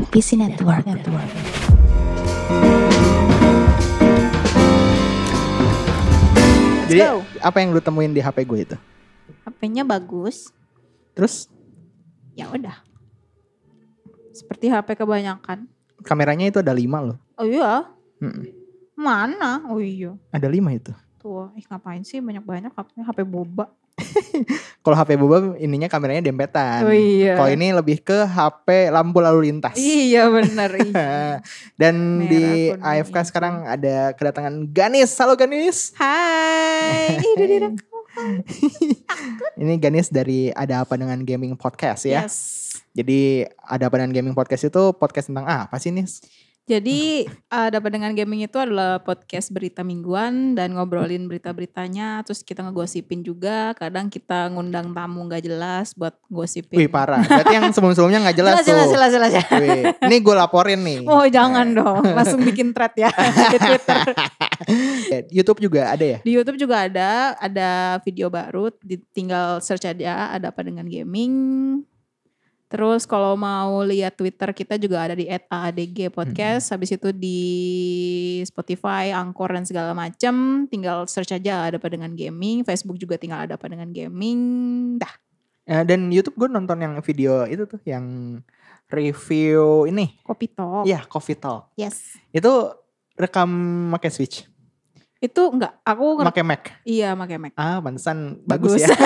NPC Network. Jadi go. apa yang lu temuin di HP gue itu? HP-nya bagus. Terus Ya udah. Seperti HP kebanyakan. kameranya itu ada lima loh. Oh iya, Mm-mm. mana? Oh iya. Ada lima itu. Tuh, ih ngapain sih banyak-banyak HP HP boba. Kalau HP boba ininya kameranya dempetan. Oh iya. Kalau ini lebih ke HP lampu lalu lintas. Iya bener iya. Dan Merah, di AFK hijau. sekarang ada kedatangan Ganis. Halo Ganis. Hai. Ih. Ini Ganis dari Ada Apa Dengan Gaming Podcast ya. Yes. Jadi Ada Apa Dengan Gaming Podcast itu podcast tentang apa sih Nis? Jadi ada dengan gaming itu adalah podcast berita mingguan dan ngobrolin berita-beritanya. Terus kita ngegosipin juga. Kadang kita ngundang tamu nggak jelas buat gosipin. Wih parah. Berarti yang sebelum-sebelumnya nggak jelas, jelas, tuh. jelas, jelas, jelas. Wih, ini gue laporin nih. Oh jangan dong, langsung bikin thread ya di Twitter. YouTube juga ada ya? Di YouTube juga ada, ada video baru, tinggal search aja ada apa dengan gaming. Terus kalau mau lihat Twitter kita juga ada di @aadg podcast. Habis itu di Spotify, Anchor dan segala macam, tinggal search aja ada apa dengan gaming. Facebook juga tinggal ada apa dengan gaming. Dah. Eh, dan YouTube gue nonton yang video itu tuh yang review ini. Kopi Talk. Iya, Coffee Talk. Yes. Itu rekam pakai Switch, Itu enggak, aku pakai Mac. iya pakai Mac. Ah, pantesan bagus, Bagus. ya.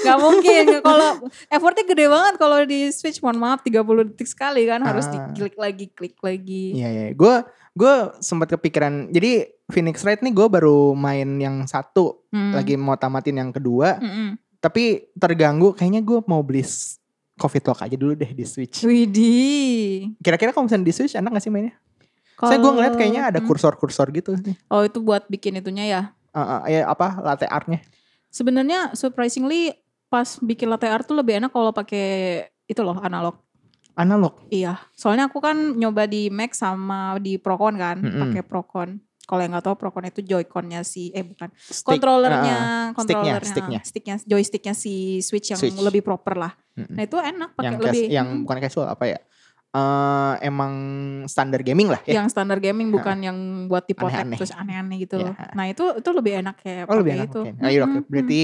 Gak mungkin kalau effortnya gede banget kalau di Switch mohon maaf 30 detik sekali kan harus Ah. diklik lagi klik lagi. Iya, iya. Gue gue sempat kepikiran. Jadi Phoenix Wright nih gue baru main yang satu, Hmm. lagi mau tamatin yang kedua. Mm-mm. Tapi terganggu. Kayaknya gue mau beli Coffee Talk aja dulu deh di Switch. Widih. Kira-kira kalau misalnya di Switch enak gak sih mainnya? Saya gue ngeliat kayaknya ada Hmm. kursor-kursor gitu nih. Oh itu buat bikin itunya ya. Uh, uh, ya apa latte artnya? Sebenarnya surprisingly pas bikin latte art tuh lebih enak kalau pakai itu loh analog. Analog. Iya. Soalnya aku kan nyoba di Mac sama di Procon kan, Mm-mm. pakai Procon. Kalau yang nggak tahu Procon itu Joy-Con-nya si eh bukan Stick, controllernya, uh, sticknya, controllernya, sticknya. sticknya, joysticknya si Switch yang Switch. lebih proper lah. Mm-mm. Nah itu enak pakai lebih yang mm, bukan casual apa ya? Eh emang standar gaming lah ya. yang standar gaming bukan yang buat dipotek Aneh-aneh. terus aneh-aneh gitu. Ya. Nah itu itu lebih enak kayak Oh lebih enak. itu. Oke. Nah, yaudah. Mm-mm. Berarti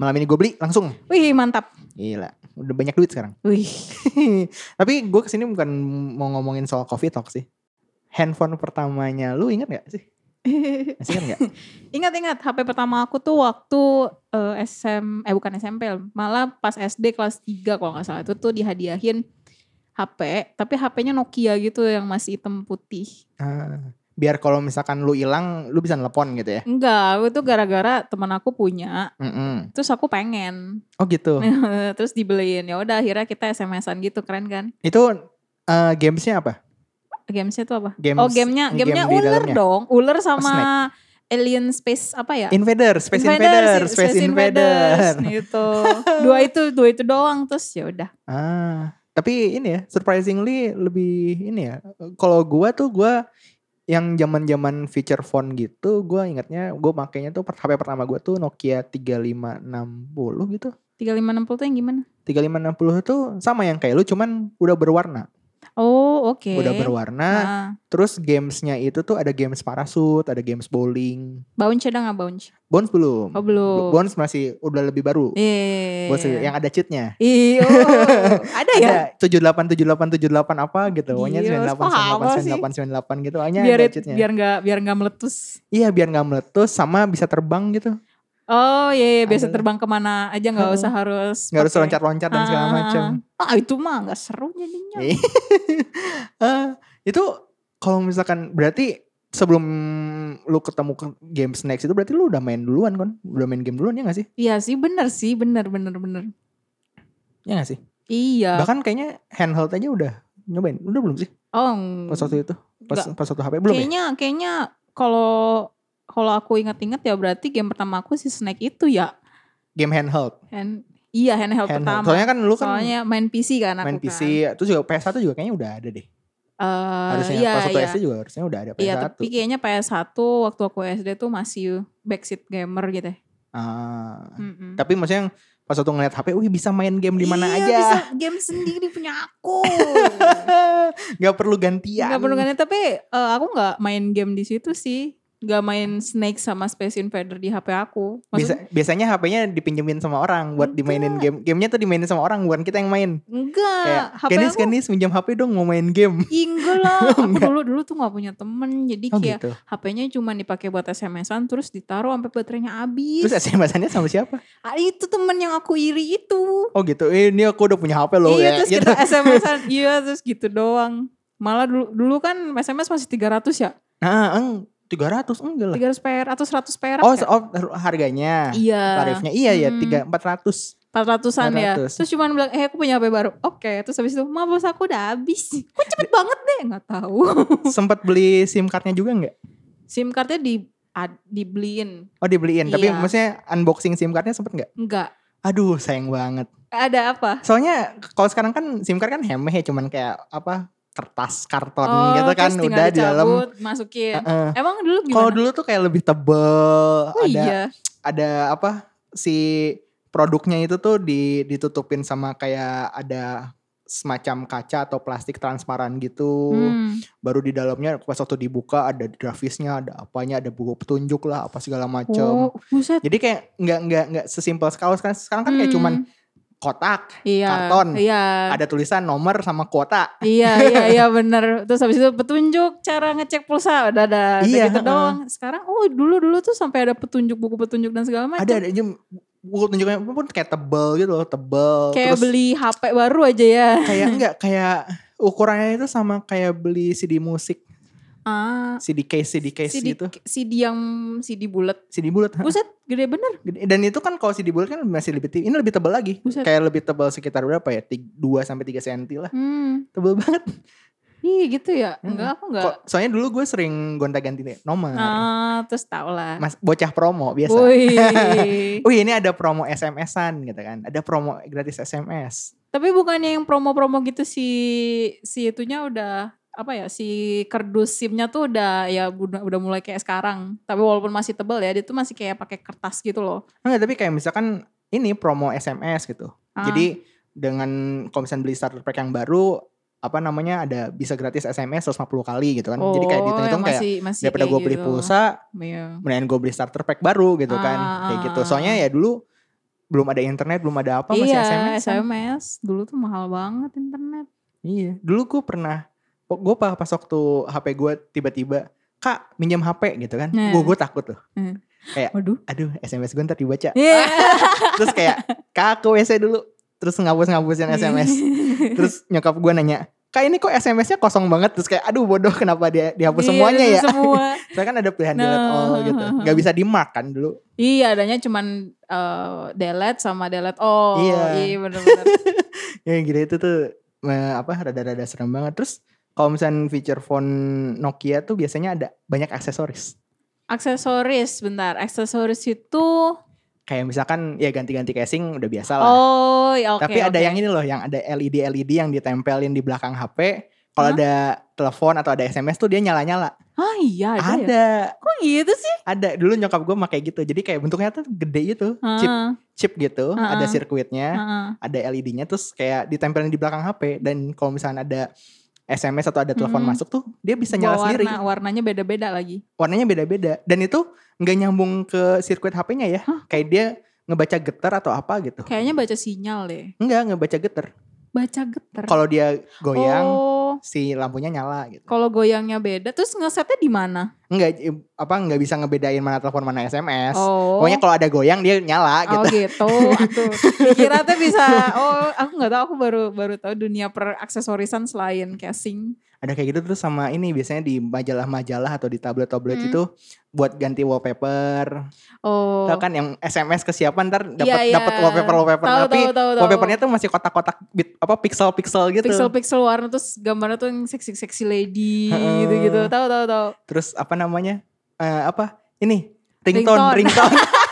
malam ini gue beli langsung. Wih mantap. Gila, udah banyak duit sekarang. Wih. Tapi gue ke sini bukan mau ngomongin soal coffee talk sih. Handphone pertamanya lu inget gak sih? Masih gak? Ingat-ingat HP pertama aku tuh waktu eh, SM eh bukan SMP malah pas SD kelas 3 kalau nggak salah itu tuh dihadiahin HP tapi HP-nya Nokia gitu yang masih hitam putih. Ah, biar kalau misalkan lu hilang, lu bisa nelpon gitu ya. Enggak, itu gara-gara teman aku punya, Mm-mm. terus aku pengen. Oh gitu. terus dibeliin. Ya udah akhirnya kita SMS-an gitu, keren kan? Itu eh, gamesnya apa? Gamesnya tuh apa? Games, oh, gamenya game gamenya di ular dong. Ular sama snack. alien space apa ya? Invader, Space Invader, Invaders, Space, Invader. Gitu. Dua itu, dua itu doang terus ya udah. Ah, tapi ini ya, surprisingly lebih ini ya. Kalau gua tuh gua yang zaman-zaman feature phone gitu, gua ingatnya gua makainya tuh HP pertama gua tuh Nokia 3560 gitu. 3560 tuh yang gimana? 3560 tuh sama yang kayak lu cuman udah berwarna. Oh, oke. Udah berwarna. Nah, Terus gamesnya itu tuh ada games parasut, ada games bowling. bounce ada nggak bounce? Bones belum. Oh, belum. Bones masih udah lebih baru. Iya. Bones yang ada cheatnya. Iya, oh, ada ya? Ada 78 78 78 apa gitu. Pokoknya Iya, 98 apa sih? 98 98 gitu. Hanya biar ada cheatnya. biar nggak biar nggak meletus. Iya biar nggak meletus sama bisa terbang gitu. Oh iya, iya biasa terbang ke mana aja nggak usah harus Nggak harus loncat-loncat dan segala Ah, macam. Ah itu mah nggak seru jadinya. Iya. Eh, itu kalau misalkan berarti sebelum lu ketemu ke game snacks itu berarti lu udah main duluan kan? Udah main game duluan ya gak sih? Iya sih bener sih bener bener bener. Ya gak sih? Iya. Bahkan kayaknya handheld aja udah nyobain. Udah belum sih? oh Pas waktu itu. Pas, pas waktu HP belum ya? kayaknya kayaknya kalau kalau aku ingat-ingat ya berarti game pertama aku si Snake itu ya. Game handheld. Hand, iya handheld, handheld. pertama. Soalnya kan lu kan Soalnya main PC kan aku main kan. PC. Terus juga PS1 juga kayaknya udah ada deh. Eh, harusnya iya, pas waktu iya. SD juga harusnya udah ada PS1. Iya tapi kayaknya PS1 waktu aku SD tuh masih backseat gamer gitu ya. Ah, Mm-mm. tapi maksudnya yang pas waktu ngeliat HP, wih bisa main game di mana iya, aja. bisa game sendiri punya aku. Gak perlu gantian. Gak perlu ganti tapi eh, aku nggak main game di situ sih. Gak main Snake sama Space Invader di HP aku. Bisa, biasanya HP-nya dipinjemin sama orang buat dimainin game. Gamenya tuh dimainin sama orang, bukan kita yang main. enggak. Kayak, HP Ganis, aku Ganis minjam HP dong mau main game. Enggak lah. Aku dulu dulu tuh gak punya temen. Jadi Oh kayak gitu. HP-nya cuma dipakai buat SMS-an terus ditaruh sampai baterainya habis. Terus SMS-annya sama siapa? Ah, itu temen yang aku iri itu. Oh gitu, eh, ini aku udah punya HP loh. iya, ya, terus gitu. kita SMS-an. iya, terus gitu doang. Malah dulu, dulu kan SMS masih 300 ya. Nah, eng, 300 enggak lah. 300 perak atau 100 perak Oh, ya? oh, harganya. Iya. Tarifnya iya ya, Hmm. tiga empat ratus. 400-an ya. 400. Terus cuman bilang, eh aku punya HP baru. Oke, terus habis itu, ma bos aku udah habis. Kok cepet banget deh? Nggak tahu. Sempat beli SIM cardnya juga nggak? SIM cardnya di ad- dibeliin. Oh dibeliin, tapi Iya. maksudnya unboxing SIM cardnya sempet nggak? Enggak. Aduh sayang banget. Ada apa? Soalnya kalau sekarang kan SIM card kan hemeh ya, cuman kayak apa kertas karton Oh, gitu kan udah di dalam. masukin. Heeh. Emang dulu gimana? Kalau dulu tuh kayak lebih tebel, oh ada iya. ada apa si produknya itu tuh di, ditutupin sama kayak ada semacam kaca atau plastik transparan gitu. Hmm. Baru di dalamnya pas waktu dibuka ada grafisnya, ada apanya, ada buku petunjuk lah, apa segala macam. Oh, buset. Jadi kayak nggak nggak nggak sesimpel sekarang sekarang sekarang kan kayak Hmm. cuman kotak, iya, karton. Iya. ada tulisan nomor sama kuota. iya, iya, iya bener. Terus habis itu petunjuk cara ngecek pulsa udah ada udah Iya, gitu heeh. doang. Sekarang oh dulu dulu tuh sampai ada petunjuk buku petunjuk dan segala macam. Ada ada aja buku petunjuknya pun kayak tebel gitu loh, tebel. Kayak Terus beli HP baru aja ya. kayak enggak kayak ukurannya itu sama kayak beli CD musik, Ah, CD case, CD case CD, gitu. CD yang CD bulat. CD bulat. Buset, gede bener. Gede. Dan itu kan kalau CD bulat kan masih lebih. Ini lebih tebal lagi. Buset. Kayak lebih tebal sekitar berapa ya? 2 sampai 3 cm lah. Hmm. Tebel banget. Ih gitu ya. Hmm. Enggak, aku enggak. Kok, soalnya dulu gue sering gonta-ganti nomor. Ah, terus tau lah. Mas bocah promo biasa. Wih. Wih ini ada promo SMS-an gitu kan. Ada promo gratis SMS. Tapi bukannya yang promo-promo gitu si si itunya udah apa ya si kardus SIM-nya tuh udah ya udah, udah mulai kayak sekarang. Tapi walaupun masih tebal ya, dia tuh masih kayak pakai kertas gitu loh. Enggak tapi kayak misalkan ini promo SMS gitu. Ah. Jadi dengan kalau misalnya beli starter pack yang baru apa namanya ada bisa gratis SMS 150 kali gitu kan. Jadi kayak Oh, dihitung yang kayak masih, masih daripada kayak gue beli gitu. pulsa Iya. mendingan gue beli starter pack baru gitu kan. Ah, Kayak ah, gitu. ah, Soalnya ah. ya dulu belum ada internet, belum ada apa masih iya, SMS. kan. SMS. Dulu tuh mahal banget internet. Iya, dulu gue pernah, gue pas pas waktu HP gue tiba-tiba, kak minjem HP gitu kan, Nah. gue gue takut tuh, Hmm. kayak, Waduh. aduh SMS gue ntar dibaca, Iya. terus kayak kak ke WC dulu, terus ngapus-ngapusin SMS, terus nyokap gue nanya, kak ini kok SMS-nya kosong banget, terus kayak, aduh bodoh kenapa dia dihapus Iya, semuanya ya, Semua. saya kan ada pilihan delete Nah. all gitu, nggak bisa di mark kan dulu, iya, adanya cuman eh, delete sama delete all. Iya. Iya, bener-bener. ya gitu itu tuh apa rada-rada serem banget, terus kalau misalnya feature phone Nokia tuh biasanya ada banyak aksesoris. aksesoris, bentar. Aksesoris itu kayak misalkan ya ganti-ganti casing udah biasa lah. Oh, ya oke. Tapi ada oke. yang ini loh, yang ada LED LED yang ditempelin di belakang HP. Kalau Hah? ada telepon atau ada SMS tuh dia nyala-nyala. Ah iya ada, ya? Ada, Kok gitu sih? ada. Dulu nyokap gue pakai gitu. Jadi kayak bentuknya tuh gede gitu, chip Ah, chip gitu, Ah, ada sirkuitnya, ah. ada LED-nya terus kayak ditempelin di belakang HP dan kalau misalnya ada SMS atau ada telepon Hmm. masuk tuh dia bisa nyala Bawa sendiri. warna, warnanya beda-beda lagi. Warnanya beda-beda dan itu nggak nyambung ke sirkuit HP-nya ya. Hah? Kayak dia ngebaca getar atau apa gitu. Kayaknya baca sinyal deh. Enggak, ngebaca getar. Baca getar. Kalau dia goyang Oh, si lampunya nyala gitu. kalau goyangnya beda, terus ngesetnya di mana? Enggak apa enggak bisa ngebedain mana telepon mana SMS. Oh. Pokoknya kalau ada goyang dia nyala gitu. Oh gitu. Aduh, kira tuh bisa. Oh, aku nggak tahu. Aku baru baru tahu dunia per aksesorisan selain casing. Ada kayak gitu terus sama ini biasanya di majalah-majalah atau di tablet-tablet Hmm. itu buat ganti wallpaper. Oh. Tau kan yang SMS ke siapa ntar dapat Iya, iya. dapat wallpaper-wallpaper Tahu, tapi tahu, tahu, tahu. wallpapernya tuh masih kotak-kotak bit apa pixel-pixel gitu. Pixel-pixel warna terus gambarnya tuh yang seksi-seksi lady gitu-gitu. Tahu tahu tahu. Terus apa namanya? Eh, apa? Ini Ringtone. ringtone, ringtone.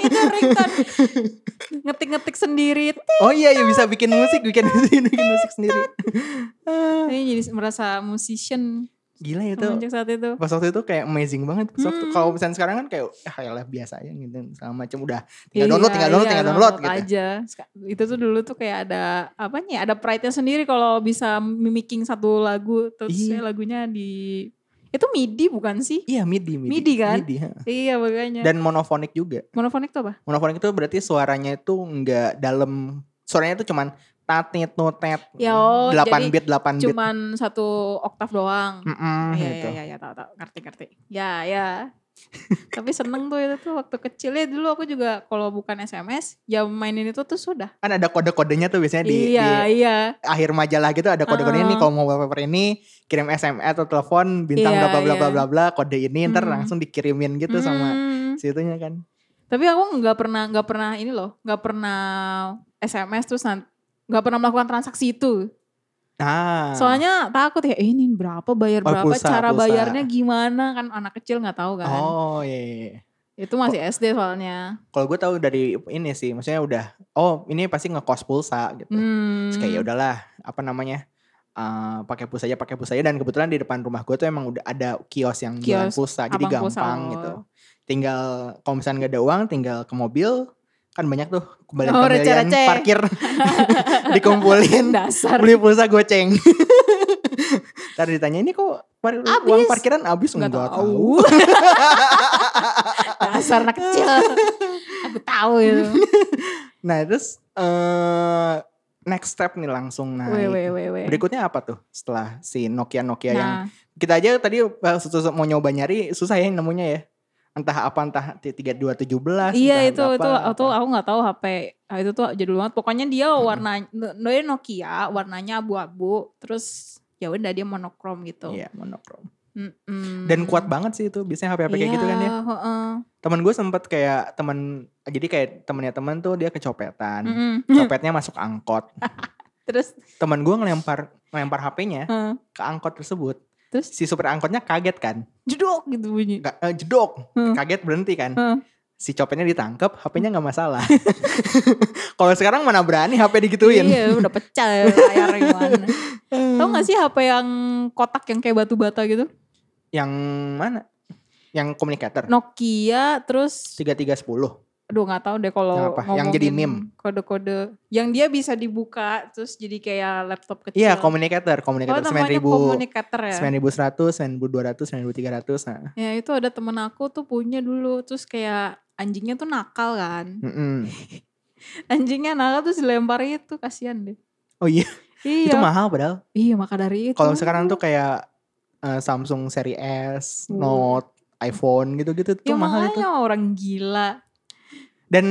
itu ringtone. Ngetik-ngetik sendiri. oh iya ya bisa bikin musik, bikin bikin musik sendiri. Ini jadi merasa musician. Gila ya itu. semenjak saat itu. Pas waktu itu kayak amazing banget. Pas waktu- Hmm. Kalau misalnya sekarang kan kayak ah ya lah biasa aja gitu sama macam udah tinggal download, tinggal download, iya, tinggal download gitu. aja. Itu tuh dulu tuh kayak ada apa nih? Ada pride-nya sendiri kalau bisa mimicking satu lagu terus Iya. ya lagunya di itu MIDI bukan sih? Iya MIDI, MIDI. MIDI kan? MIDI, ha. Iya makanya. Dan monofonik juga. monofonik tuh apa? Monofonik itu berarti suaranya itu enggak dalam suaranya itu cuman tatit notet Ya, oh, 8 jadi bit 8 bit. Cuman satu oktav doang. Mm-mm, Iya gitu. iya iya tahu tahu ngerti ngerti. Ya ya. Tapi seneng tuh itu tuh waktu kecil ya dulu aku juga kalau bukan SMS ya mainin itu tuh sudah. Kan ada kode-kodenya tuh biasanya di, iya di iya. akhir majalah gitu ada kode-kodenya nih Uh-uh. kalau mau wallpaper ini kirim SMS atau telepon bintang Iya, bla bla bla iya. bla bla bla kode ini ntar Hmm. langsung dikirimin gitu sama Hmm. situnya kan. Tapi aku nggak pernah nggak pernah ini loh nggak pernah SMS terus nggak pernah melakukan transaksi itu. Nah, Soalnya takut ya eh, ini berapa bayar Oh, berapa pulsa, cara pulsa. bayarnya gimana kan anak kecil nggak tahu kan. Oh iya, iya, iya. Itu masih SD soalnya. Kalau gue tahu dari ini sih, maksudnya udah, oh ini pasti ngekos pulsa gitu. Hmm. Terus kayak ya udahlah, apa namanya, eh, pakai pulsa aja, pakai pulsa aja. Dan kebetulan di depan rumah gue tuh emang udah ada kios yang jualan Kios, pulsa, jadi abang pulsa, gampang oh. gitu. Tinggal kalau misalnya nggak ada uang, tinggal ke mobil, kan banyak tuh kembali Oh, kembalian parkir dikumpulin Dasar. beli pulsa goceng. Ntar ditanya ini kok par- uang Abis. parkiran habis Nggak nggak tahu. tahu. Dasar anak kecil. Aku tahu itu. Nah terus eh next step nih langsung naik. Weh, weh, weh, weh. Berikutnya apa tuh setelah si Nokia Nokia yang Nah, kita aja tadi eh, susah- mau nyoba nyari susah ya nemunya ya. Entah apa entah 3217 iya itu berapa, itu apa. itu aku nggak tahu HP itu tuh jadul banget. Pokoknya dia warna dia Nokia, warnanya abu-abu, terus ya udah dia monokrom gitu. Iya monokrom. Mm-mm. Dan kuat banget sih itu biasanya HP-HP kayak gitu kan ya. Iya, heeh. Temen gue sempet kayak temen jadi kayak temennya temen tuh dia kecopetan. Mm-mm. Copetnya masuk angkot. Terus Temen gue ngelempar ngelempar HP-nya ke angkot tersebut. Terus? si supir angkotnya kaget kan. jedok gitu bunyi. Nggak, eh, jedok. Hmm. Kaget berhenti kan. Heeh. si copetnya ditangkap, HP-nya nggak masalah. Kalau sekarang mana berani HP digituin. Iya udah pecah ya layarnya gimana. Tahu gak sih HP yang kotak yang kayak batu bata gitu? Yang mana? Yang communicator. Nokia terus 3310. Aduh nggak tahu deh kalau Yang jadi meme? Kode-kode yang dia bisa dibuka terus jadi kayak laptop kecil. Iya, communicator, Oh communicator namanya 9000, komunikator ya. 9100, 9200, 9300. Nah. Ya itu ada temen aku tuh punya dulu terus kayak anjingnya tuh nakal kan. Mm-mm. Anjingnya nakal terus dilempar itu kasihan deh. Oh iya, Iya. itu mahal padahal. Iya maka dari itu. Kalau sekarang tuh kayak eh, Samsung seri S, Uh. Note, iPhone gitu-gitu tuh ya mahal itu. orang gila. Dan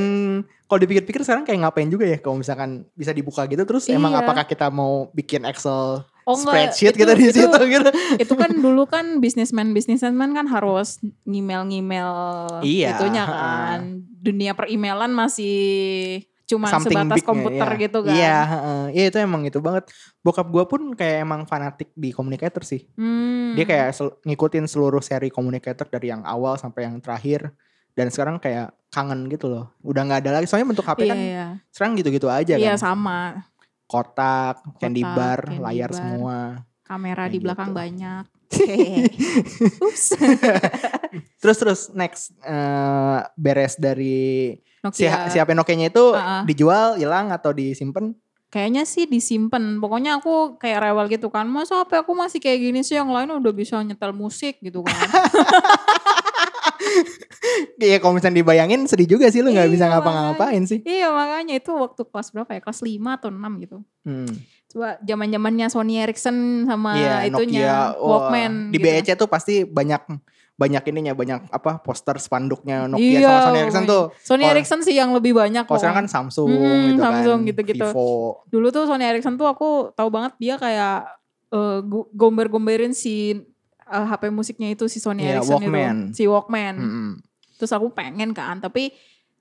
kalau dipikir-pikir sekarang kayak ngapain juga ya kalau misalkan bisa dibuka gitu terus emang Iya. apakah kita mau bikin Excel Oh enggak, spreadsheet itu- gitu di itu- situ gitu. itu kan dulu kan bisnismen bisnismen kan harus ngimel-ngimel Iya, itunya kan dunia per-emailan masih cuma sebatas komputer iya. gitu kan Iya, heeh. Iya itu emang itu banget. Bokap gua pun kayak emang fanatik di communicator sih. Hmm. Dia kayak sel- ngikutin seluruh seri communicator dari yang awal sampai yang terakhir. Dan sekarang kayak kangen gitu loh. Udah nggak ada lagi. Soalnya bentuk HP iya, kan iya. sekarang gitu-gitu aja Iya, kan. sama Kotak, candy Kotak, bar, candy layar bar. semua. kamera di belakang gitu. banyak Ups. Terus terus next eh, beres dari si, Nokia si HP Nokia-nya itu Ah, ah. dijual, hilang atau disimpan? kayaknya sih disimpan pokoknya aku kayak rewel gitu kan masa HP aku masih kayak gini sih yang lain udah bisa nyetel musik gitu kan Iya kalau misalnya dibayangin sedih juga sih lu nggak bisa Iya, ngapa-ngapain sih. iya makanya itu waktu kelas berapa ya kelas 5 atau 6 gitu Hmm. coba zaman zamannya Sony Ericsson sama Iya, itunya Nokia. Walkman Di gitu. BEC tuh pasti banyak banyak ininya, banyak apa poster spanduknya Nokia Iya, sama Sony Ericsson tuh. Sony Ericsson sih yang lebih banyak Kalau kok. sekarang kan Samsung Hmm, gitu Samsung kan, gitu-gitu. Vivo. Dulu tuh Sony Ericsson tuh aku tahu banget dia kayak gu- gomber-gomberin si eh, HP musiknya itu si Sony Iya, Ericsson Walkman. itu, si Walkman. Mm-mm. Terus aku pengen kan, tapi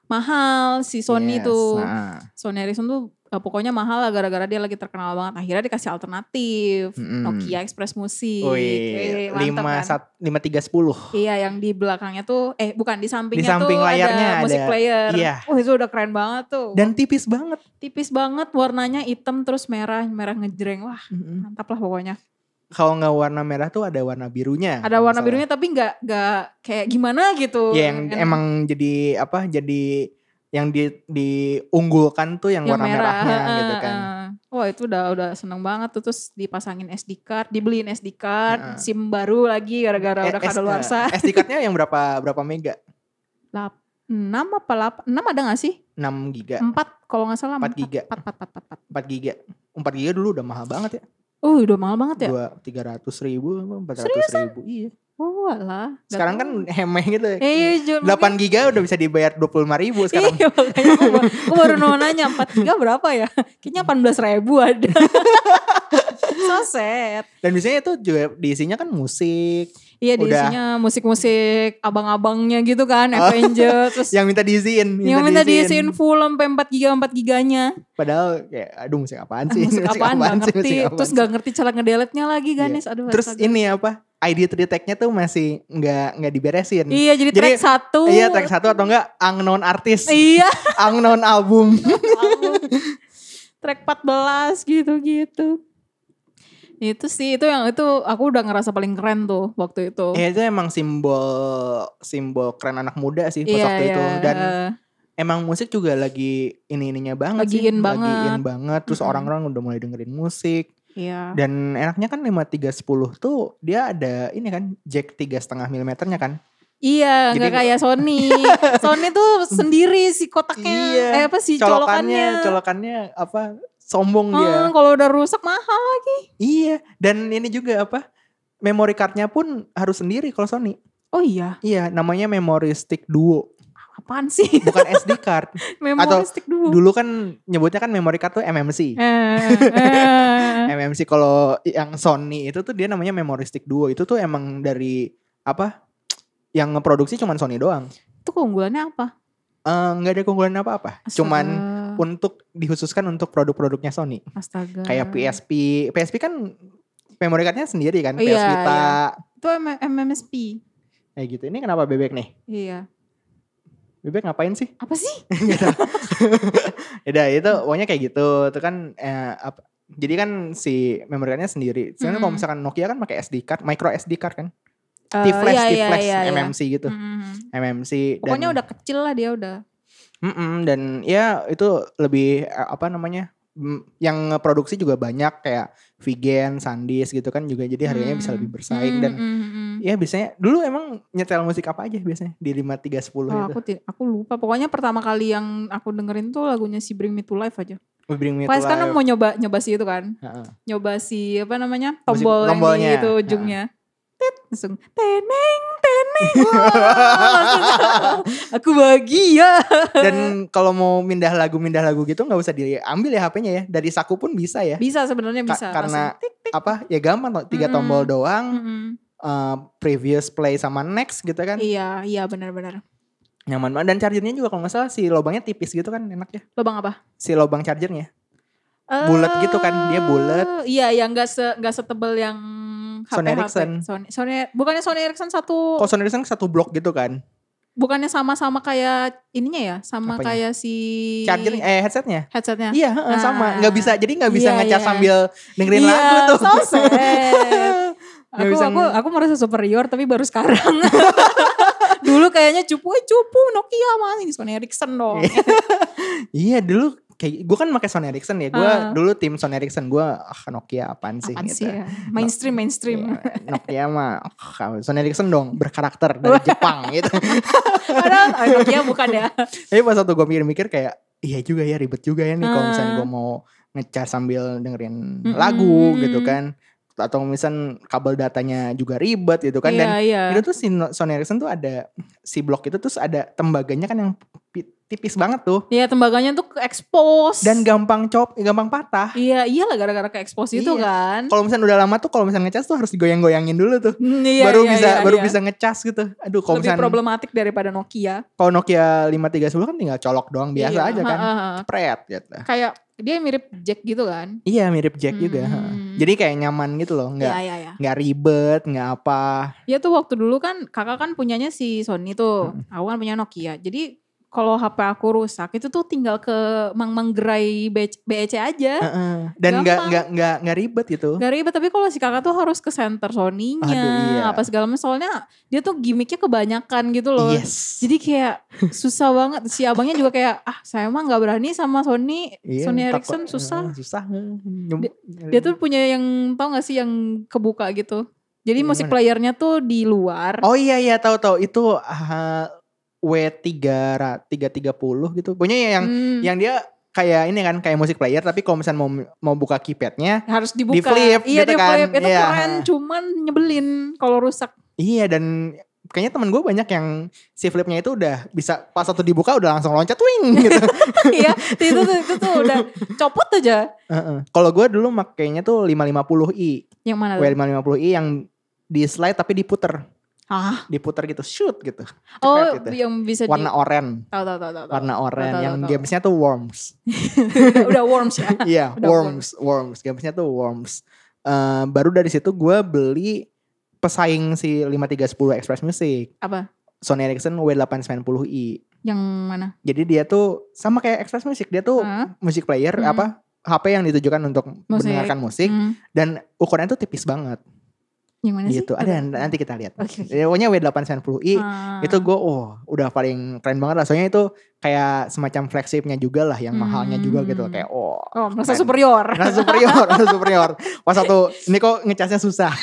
mahal si Sony Yes, tuh. nah. Sony Ericsson tuh eh, pokoknya mahal lah gara-gara dia lagi terkenal banget. Akhirnya dikasih alternatif. Mm-mm. Nokia Express Musik. Wih, lima kan? sat lima tiga sepuluh. Iya yang di belakangnya tuh eh bukan di sampingnya Di samping tuh layarnya ada musik player. iya. Wah itu udah keren banget tuh. Dan tipis banget. tipis banget warnanya hitam terus merah merah ngejreng wah Mm-mm. mantap lah pokoknya. Kalau nggak warna merah tuh ada warna birunya. Ada warna nggak birunya tapi nggak nggak kayak gimana gitu. Ya yang En- emang jadi apa? Jadi yang di diunggulkan tuh yang, yang warna merah, merahnya heeh, gitu kan. heeh. Wah itu udah udah seneng banget tuh terus dipasangin SD card, dibeliin SD card, Heeh. SIM baru lagi gara-gara udah Eh, S- kadaluarsa. eh, SD card-nya yang berapa berapa mega? Lap- 6 apa 8? 6 ada gak sih? 6 giga, 4 kalau nggak salah 4 giga. 4 4 4 4 4. 4 giga. 4 giga dulu udah mahal banget ya. Oh udah mahal banget ya? Dua tiga ratus ribu, empat ratus ribu. Iya. Oh nggak Sekarang kan hemeh gitu. Eh, iya, 8 giga udah bisa dibayar 25 ribu sekarang. Iya makanya aku, baru- aku baru mau nanya 4 giga berapa ya? Kayaknya 18 ribu ada. so sad. Dan biasanya itu juga diisinya kan musik. Iya Udah. diisinya musik-musik abang-abangnya gitu kan, Oh. Avenger. Terus Yang minta diisiin. yang minta diisiin full sampai 4 giga 4 giganya. Padahal kayak aduh musik apaan sih? musik apaan gak sih? ngerti. Musik apaan Terus sih? gak ngerti cara ngedelete-nya lagi Iya. Ganis. Aduh Terus astaga. ini apa? ID tree tag-nya tuh masih nggak nggak diberesin. Iya jadi, Jadi- track satu. Iya track satu atau enggak unknown artist, Iya. unknown album. track 14 gitu-gitu. Itu sih itu yang itu aku udah ngerasa paling keren tuh waktu itu. Ya itu emang simbol simbol keren anak muda sih pas Iya, waktu itu iya. dan emang musik juga lagi ini ininya banget Lagi sih, in lagi banget. in banget. Terus Mm-mm. orang-orang udah mulai dengerin musik Iya. dan enaknya kan 5310 tuh dia ada ini kan jack tiga setengah milimeternya kan. Iya, nggak kayak Sony. Sony tuh sendiri si kotaknya, Iya, eh apa sih Colokannya, colokannya. colokannya apa sombong dia. Hmm, kalau udah rusak mahal. Iya, dan ini juga apa? Memory cardnya pun harus sendiri kalau Sony. Oh iya, Iya, namanya memory stick duo, apaan sih? bukan SD card. Memory Atau stick dulu. Dulu kan nyebutnya kan memory card tuh MMC. Eh, eh. MMC kalau yang Sony itu tuh dia namanya memory stick duo. Itu tuh emang dari apa? Yang ngeproduksi cuman Sony doang. Itu keunggulannya apa? Eh, Nggak ada keunggulan apa-apa. Cuman Untuk dikhususkan untuk produk-produknya Sony. Astaga. Kayak PSP. PSP kan memory cardnya sendiri kan. Iya, PS Vita. iya. Itu M- MMSP. Kayak gitu. Ini kenapa bebek nih? Iya. Bebek ngapain sih? Apa sih? gitu. Udah itu pokoknya kayak gitu. Itu kan eh, apa, jadi kan si memory cardnya sendiri. Sebenarnya kalau Mm-mm. misalkan Nokia kan pakai SD card, micro SD card kan. Eh, T-flash, iya, iya, T-flash, iya, iya. MMC gitu. Mm-mm. MMC. Pokoknya dan, udah kecil lah dia udah. Mm-mm, dan ya itu lebih eh, apa namanya? mm, yang produksi juga banyak kayak Vigen, Sandis gitu kan juga jadi harganya bisa lebih bersaing dan Mm, mm, mm. ya biasanya dulu emang nyetel musik apa aja biasanya di 5310 Oh, itu. aku aku lupa. Pokoknya pertama kali yang aku dengerin tuh lagunya si Bring Me to Life aja. Bring Me to Pas kan Life. mau nyoba nyoba si itu kan. Heeh. Nyoba si apa namanya? Musik- Tombol yang tombolnya. di itu ujungnya. Tit, langsung teneng teneng. Langsung, aku bahagia. Dan kalau mau mindah lagu mindah lagu gitu nggak usah diambil ya HP-nya ya. Dari saku pun bisa ya. Bisa sebenarnya Ka- bisa. karena Langsung tik, tik. Apa ya gampang tiga Mm-mm. tombol doang. Mm-mm. eh, previous play sama next gitu kan. Iya, iya benar-benar. Nyaman banget dan chargernya juga kalau nggak salah si lubangnya tipis gitu kan enak ya. Lubang apa? Si lubang chargernya. Bulet gitu kan, dia bulet. Eh, Iya, yang enggak se enggak setebel yang HP, Sony Ericsson. Sony, Sony, bukannya Sony Ericsson satu Kalau Sony Ericsson satu blok gitu kan. bukannya sama-sama kayak ininya ya, sama Apanya? kayak si Charger eh headsetnya. headsetnya. Iya, heeh, sama. Nggak bisa jadi nggak bisa Iya, ngecas iya. sambil dengerin Iya, lagu tuh. so sad. Aku bisa aku aku merasa superior tapi baru sekarang. Dulu kayaknya cupu, eh cupu Nokia mah ini Sony Ericsson dong. Iya dulu kayak gue kan pakai Sony Ericsson ya. Gue Ah. dulu tim Sony Ericsson gue ah, Nokia apaan sih Apaan gitu. sih ya? Mainstream mainstream. Iya, Nokia mah ah, Sony Ericsson dong berkarakter dari Jepang gitu. Padahal ah, Nokia bukan ya. Tapi pas waktu gue mikir-mikir kayak iya juga ya ribet juga ya nih kalau misalnya gue mau ngecas sambil dengerin Mm-mm. lagu gitu kan. Atau misalnya kabel datanya juga ribet gitu kan. Dan Iya, iya. itu tuh si Sony Ericsson tuh ada si blok itu terus ada tembaganya kan yang tipis banget tuh. Iya tembaganya tuh ke expose. Dan gampang cop, gampang patah. Iya, iyalah gara-gara ke expose itu Iya. kan. Kalau misalnya udah lama tuh kalau misalnya ngecas tuh harus digoyang-goyangin dulu tuh. Hmm, iya, baru iya, bisa iya, baru iya. bisa ngecas gitu. Aduh kalau Lebih misalnya problematik daripada Nokia. kalau Nokia 5310 kan tinggal colok doang biasa Iya, aja kan. ha, ha, ha. Pret gitu. Kayak dia mirip Jack gitu kan. Iya mirip Jack juga. Hmm. Jadi kayak nyaman gitu loh, nggak Iya, iya, iya. nggak ribet, nggak apa. Ya tuh waktu dulu kan kakak kan punyanya si Sony tuh. Aku kan punya Nokia. Jadi kalau HP aku rusak itu tuh tinggal ke Mang Manggerai BEC aja. Heeh. Dan nggak nggak nggak nggak ribet gitu. Gak ribet tapi kalau si kakak tuh harus ke center Sony-nya Aduh, iya. apa segala macam soalnya dia tuh gimmicknya kebanyakan gitu loh. Yes. Jadi kayak susah banget si abangnya juga kayak ah saya mah nggak berani sama Sony Iya, Sony takut- Ericsson susah. eh, susah. Nyem- Dia tuh punya yang tau gak sih yang kebuka gitu. Jadi musik playernya tuh di luar. Oh iya iya tahu tahu itu ah, W3 ra- 330 gitu. Pokoknya yang Hmm, yang dia kayak ini kan kayak musik player tapi kalau misalnya mau mau buka keypadnya harus dibuka. di-flip iya gitu di kan. flip. Itu Iya. keren cuman nyebelin kalau rusak. iya dan kayaknya temen gue banyak yang si flipnya itu udah bisa pas satu dibuka udah langsung loncat wing gitu. Iya itu, tuh itu tuh udah copot aja. Heeh. Kalau gue dulu makainya tuh 550i, Yang mana tuh? W550i yang di slide tapi diputer, Ah, diputer gitu, shoot gitu. oh gitu. yang bisa Warna di oranye, tahu tahu tahu tahu. tahu. warna oranye tahu, yang tahu. gamesnya tuh worms. udah worms ya. Iya, Udah worms, worms. Gamesnya tuh worms. Eh, baru dari situ gue beli pesaing si 5310 Express Music. Apa? Sony Ericsson W890i. Yang mana? Jadi dia tuh sama kayak Express Music, dia tuh Hah? musik player Hmm. apa HP yang ditujukan untuk Musik. mendengarkan musik Hmm. dan ukurannya tuh tipis banget Yang mana gitu. sih? Ada nanti kita lihat. Oke. oke. Ya, Pokoknya W890i Ah. itu gue oh udah paling keren banget lah. Soalnya itu kayak semacam flagshipnya juga lah yang mahalnya juga gitu Hmm. kayak oh Oh, merasa keren. superior. Rasa superior, rasa superior. Pas satu, ini kok ngecasnya susah.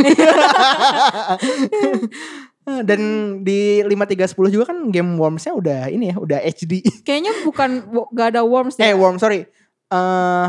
Dan di 5310 juga kan game Worms-nya udah ini ya, udah HD. Kayaknya bukan gak ada worms eh, ya. Worm, sorry. Eh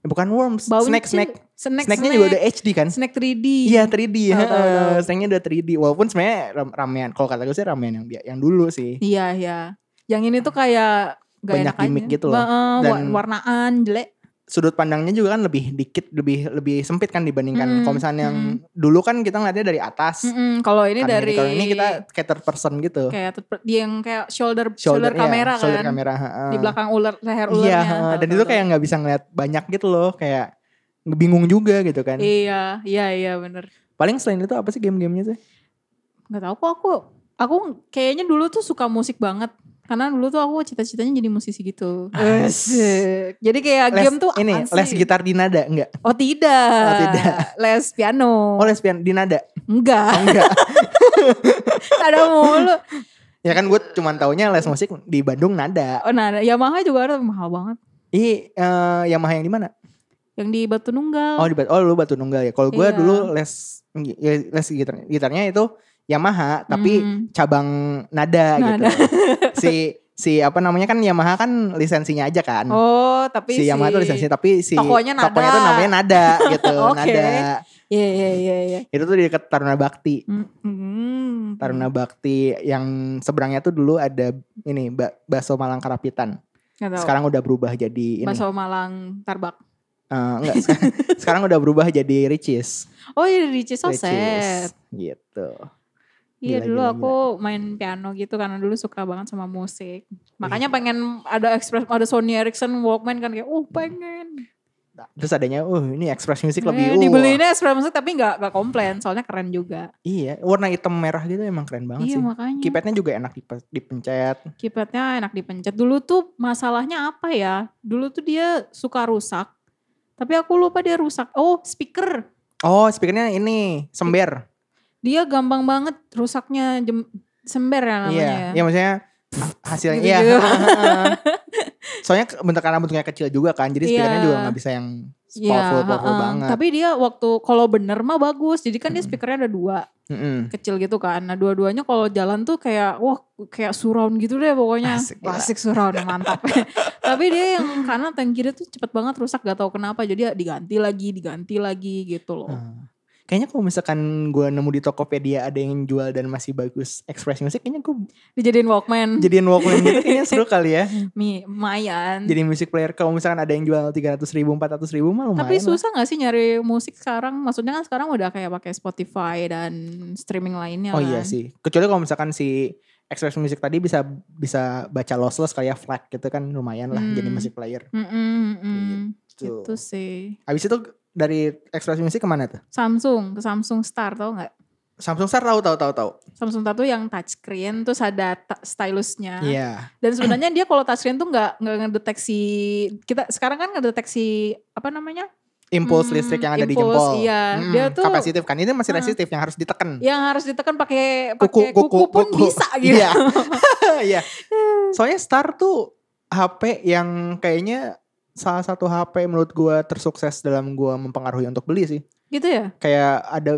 bukan Worms, Baunya Snack, sih- Snack. Snack, Snack-nya juga udah HD kan? Snack 3D. Iya 3D, Tahu, tahu, heeh. tahu. Snack-nya udah 3D. Walaupun sebenarnya ram- ramean, kalau kata gue sih ramean yang yang dulu sih. Iya, iya. Yang ini tuh kayak gak Banyak aja. gimmick gitu loh. Wa- Dan- warnaan jelek. Sudut pandangnya juga kan lebih dikit, lebih lebih sempit kan dibandingkan Mm, kalau misalnya yang dulu kan kita ngeliatnya dari atas. Mm-mm, Kalau ini Kan dari Kalau ini kita third person gitu. kayak dia yang kayak shoulder shoulder, iya, kamera shoulder kan. kamera, heeh. Di belakang ular leher Iya, ularnya. heeh. Tahu, dan tahu, itu tahu. kayak nggak bisa ngeliat banyak gitu loh, kayak bingung juga gitu kan. Iya, iya, iya bener. Paling selain itu apa sih game-gamenya sih? Gak tau kok aku aku kayaknya dulu tuh suka musik banget. Karena dulu tuh aku cita-citanya jadi musisi gitu. Asik. Jadi kayak Les- game tuh ini apaan les sih? gitar di nada enggak? Oh tidak. Oh, tidak. Les piano. Oh, les pian di nada. Enggak. Oh, enggak. ada mulu. ya kan gue cuman taunya les musik di Bandung nada. Oh nah Yamaha juga ada mahal banget. Ih, eh, Yamaha yang di mana? Yang di Batu Nunggal. Oh, di Bat- oh lu Batu Nunggal ya. Kalau gue Iya. dulu les ya, les gitar gitarnya itu Yamaha tapi Hmm. cabang nada, Nada. gitu. si si apa namanya kan Yamaha kan lisensinya aja kan. Oh tapi si Yamaha tuh lisensinya tapi si tokonya nada. tokonya tuh namanya Nada gitu, Oke. Nada. Iya iya iya iya. Itu tuh di dekat Taruna Bakti. Hmm. Taruna Bakti yang seberangnya tuh dulu ada ini ba- bakso Malang Karapitan. Sekarang udah berubah jadi ini. Bakso Malang Tarbak. Eh, enggak, sekarang, sekarang udah berubah jadi Ricis. Oh iya Cisoset. Ricis. Gitu. Iya dulu gila, aku main piano gitu karena dulu suka banget sama musik. Makanya pengen ada Express ada Sony Ericsson Walkman kan kayak uh pengen. Terus adanya, uh ini Express Music lebih Eh, uh. dibeliinnya Express Music tapi nggak nggak komplain soalnya keren juga. Iya, warna hitam merah gitu emang keren banget iya sih. makanya. Keypadnya juga enak dipe- dipencet. Keypadnya enak dipencet. Dulu tuh masalahnya apa ya? Dulu tuh dia suka rusak. Tapi aku lupa dia rusak. Oh speaker. Oh, speakernya ini sember. Dia gampang banget rusaknya jem, sember ya namanya Iya, ya. iya maksudnya ha- hasilnya iya. Soalnya bentuk karena bentuknya kecil juga kan, jadi speakernya Iya. juga nggak bisa yang Iya, powerful powerful heeh. banget. Tapi dia waktu kalau bener mah bagus. Jadi kan dia Mm-mm. speakernya ada dua Mm-mm. kecil gitu kan. Nah dua-duanya kalau jalan tuh kayak wah kayak surround gitu deh pokoknya. Asik. Asik surround mantap. Tapi dia yang kanan dan kiri tuh cepet banget rusak gak tahu kenapa. Jadi ya diganti lagi, diganti lagi gitu loh. Nah, Kayaknya kalau misalkan gue nemu di Tokopedia ada yang jual dan masih bagus Express Music, kayaknya gue Dijadiin Walkman. jadiin Walkman gitu kayaknya seru kali ya. Mi, lumayan. Jadi music player kalau misalkan ada yang jual 300 ribu, 400 ribu mah lumayan Tapi lah. susah gak sih nyari musik sekarang? Maksudnya kan sekarang udah kayak pakai Spotify dan streaming lainnya Oh kan. iya sih. Kecuali kalau misalkan si Express Music tadi bisa bisa baca lossless kayak FLAC gitu kan lumayan lah Hmm. jadi music player. Mm-mm, mm-mm. Gitu. Gitu sih. Habis itu dari Express Music ke mana tuh? Samsung, ke Samsung Star tau gak? Samsung Star tahu tahu tahu tahu. Samsung Star tuh yang touchscreen terus ada stylusnya. Iya. Dan sebenarnya dia kalau touchscreen tuh nggak nggak ngedeteksi kita sekarang kan ngedeteksi apa namanya? Impuls Hmm, listrik yang ada di impuls, jempol. iya. Hmm, Dia tuh- kapasitif kan. Ini masih Hmm. resistif yang harus ditekan. Yang harus ditekan pakai Kuku, kuku, kuku, pun kuku. bisa gitu. Iya. Iya. Soalnya Star tuh HP yang kayaknya salah satu HP menurut gua tersukses dalam gua mempengaruhi untuk beli sih. Gitu ya? Kayak ada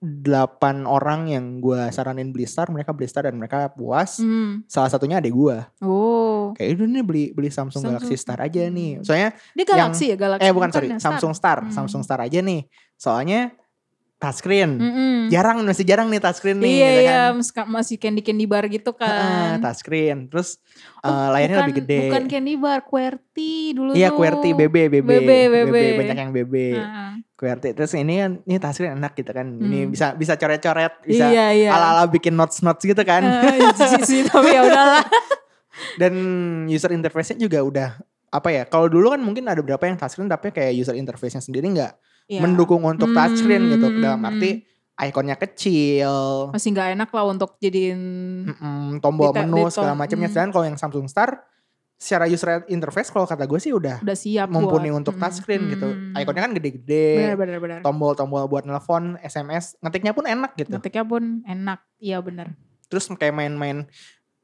delapan orang yang gua saranin beli Star, mereka beli Star dan mereka puas. Hmm. Salah satunya adik gua. Oh. Kayak itu nih beli beli Samsung, Samsung. Galaxy Star aja nih. Hmm. Soalnya Dia Galaxy ya Galaxy. eh bukan sorry, ya, Samsung Star, Hmm. Samsung Star aja nih. Soalnya touchscreen. Mm-mm. Jarang masih jarang nih touchscreen nih Iya gitu iya kan. mas- masih candy candy bar gitu kan. touchscreen. Terus Oh, eh, layarnya bukan, lebih gede. Bukan candy bar, QWERTY dulu Iya tuh. QWERTY BB BB BB, BB. banyak yang BB Heeh. QWERTY terus ini kan ini touchscreen enak gitu kan ini Hmm. bisa bisa coret-coret bisa Iya iya. ala-ala bikin notes notes gitu kan jijik sih tapi ya udahlah. dan user interface-nya juga udah apa ya kalau dulu kan mungkin ada beberapa yang touchscreen tapi kayak user interface-nya sendiri nggak Iya. mendukung untuk touchscreen gitu Hmm, dalam hmm, arti ikonnya kecil Masih nggak enak lah untuk jadiin mm-mm, tombol Di- menu di- segala macamnya hmm. sedangkan kalau yang Samsung Star secara user interface kalau kata gue sih udah udah siap mumpuni buat. untuk Hmm, touchscreen gitu hmm. ikonnya kan gede-gede tombol-tombol buat nelpon, SMS, ngetiknya pun enak gitu. Ngetiknya pun enak. Iya benar. Terus kayak main-main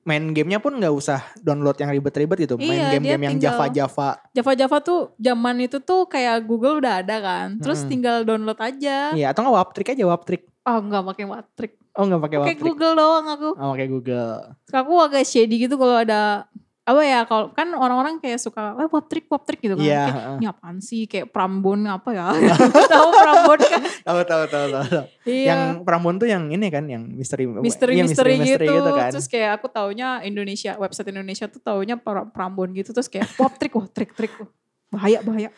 main gamenya pun nggak usah download yang ribet-ribet gitu. main Iya, game-game yang Java-Java. Java Java tuh zaman itu tuh kayak Google udah ada kan. Terus Mm-mm. tinggal download aja. Iya, atau nggak Waptrick aja Waptrick. Oh nggak pakai Matrix. Oh nggak pakai Pakai Waptrick. Google doang aku. Oh pakai Google. Aku agak shady gitu kalau ada apa ya kalau kan orang-orang kayak suka eh Waptrick Waptrick gitu kan. Iya. Kayak, ini apaan sih kayak Prambon apa ya? Tahu Prambon kan? Tahu tahu tahu tahu. tahu. Iya. Yang Prambon tuh yang ini kan, yang misteri misteri iya, misteri, gitu. kan. terus kayak aku taunya Indonesia website Indonesia tuh taunya pra- Prambon gitu terus kayak pop trik wah trik trik wah, bahaya bahaya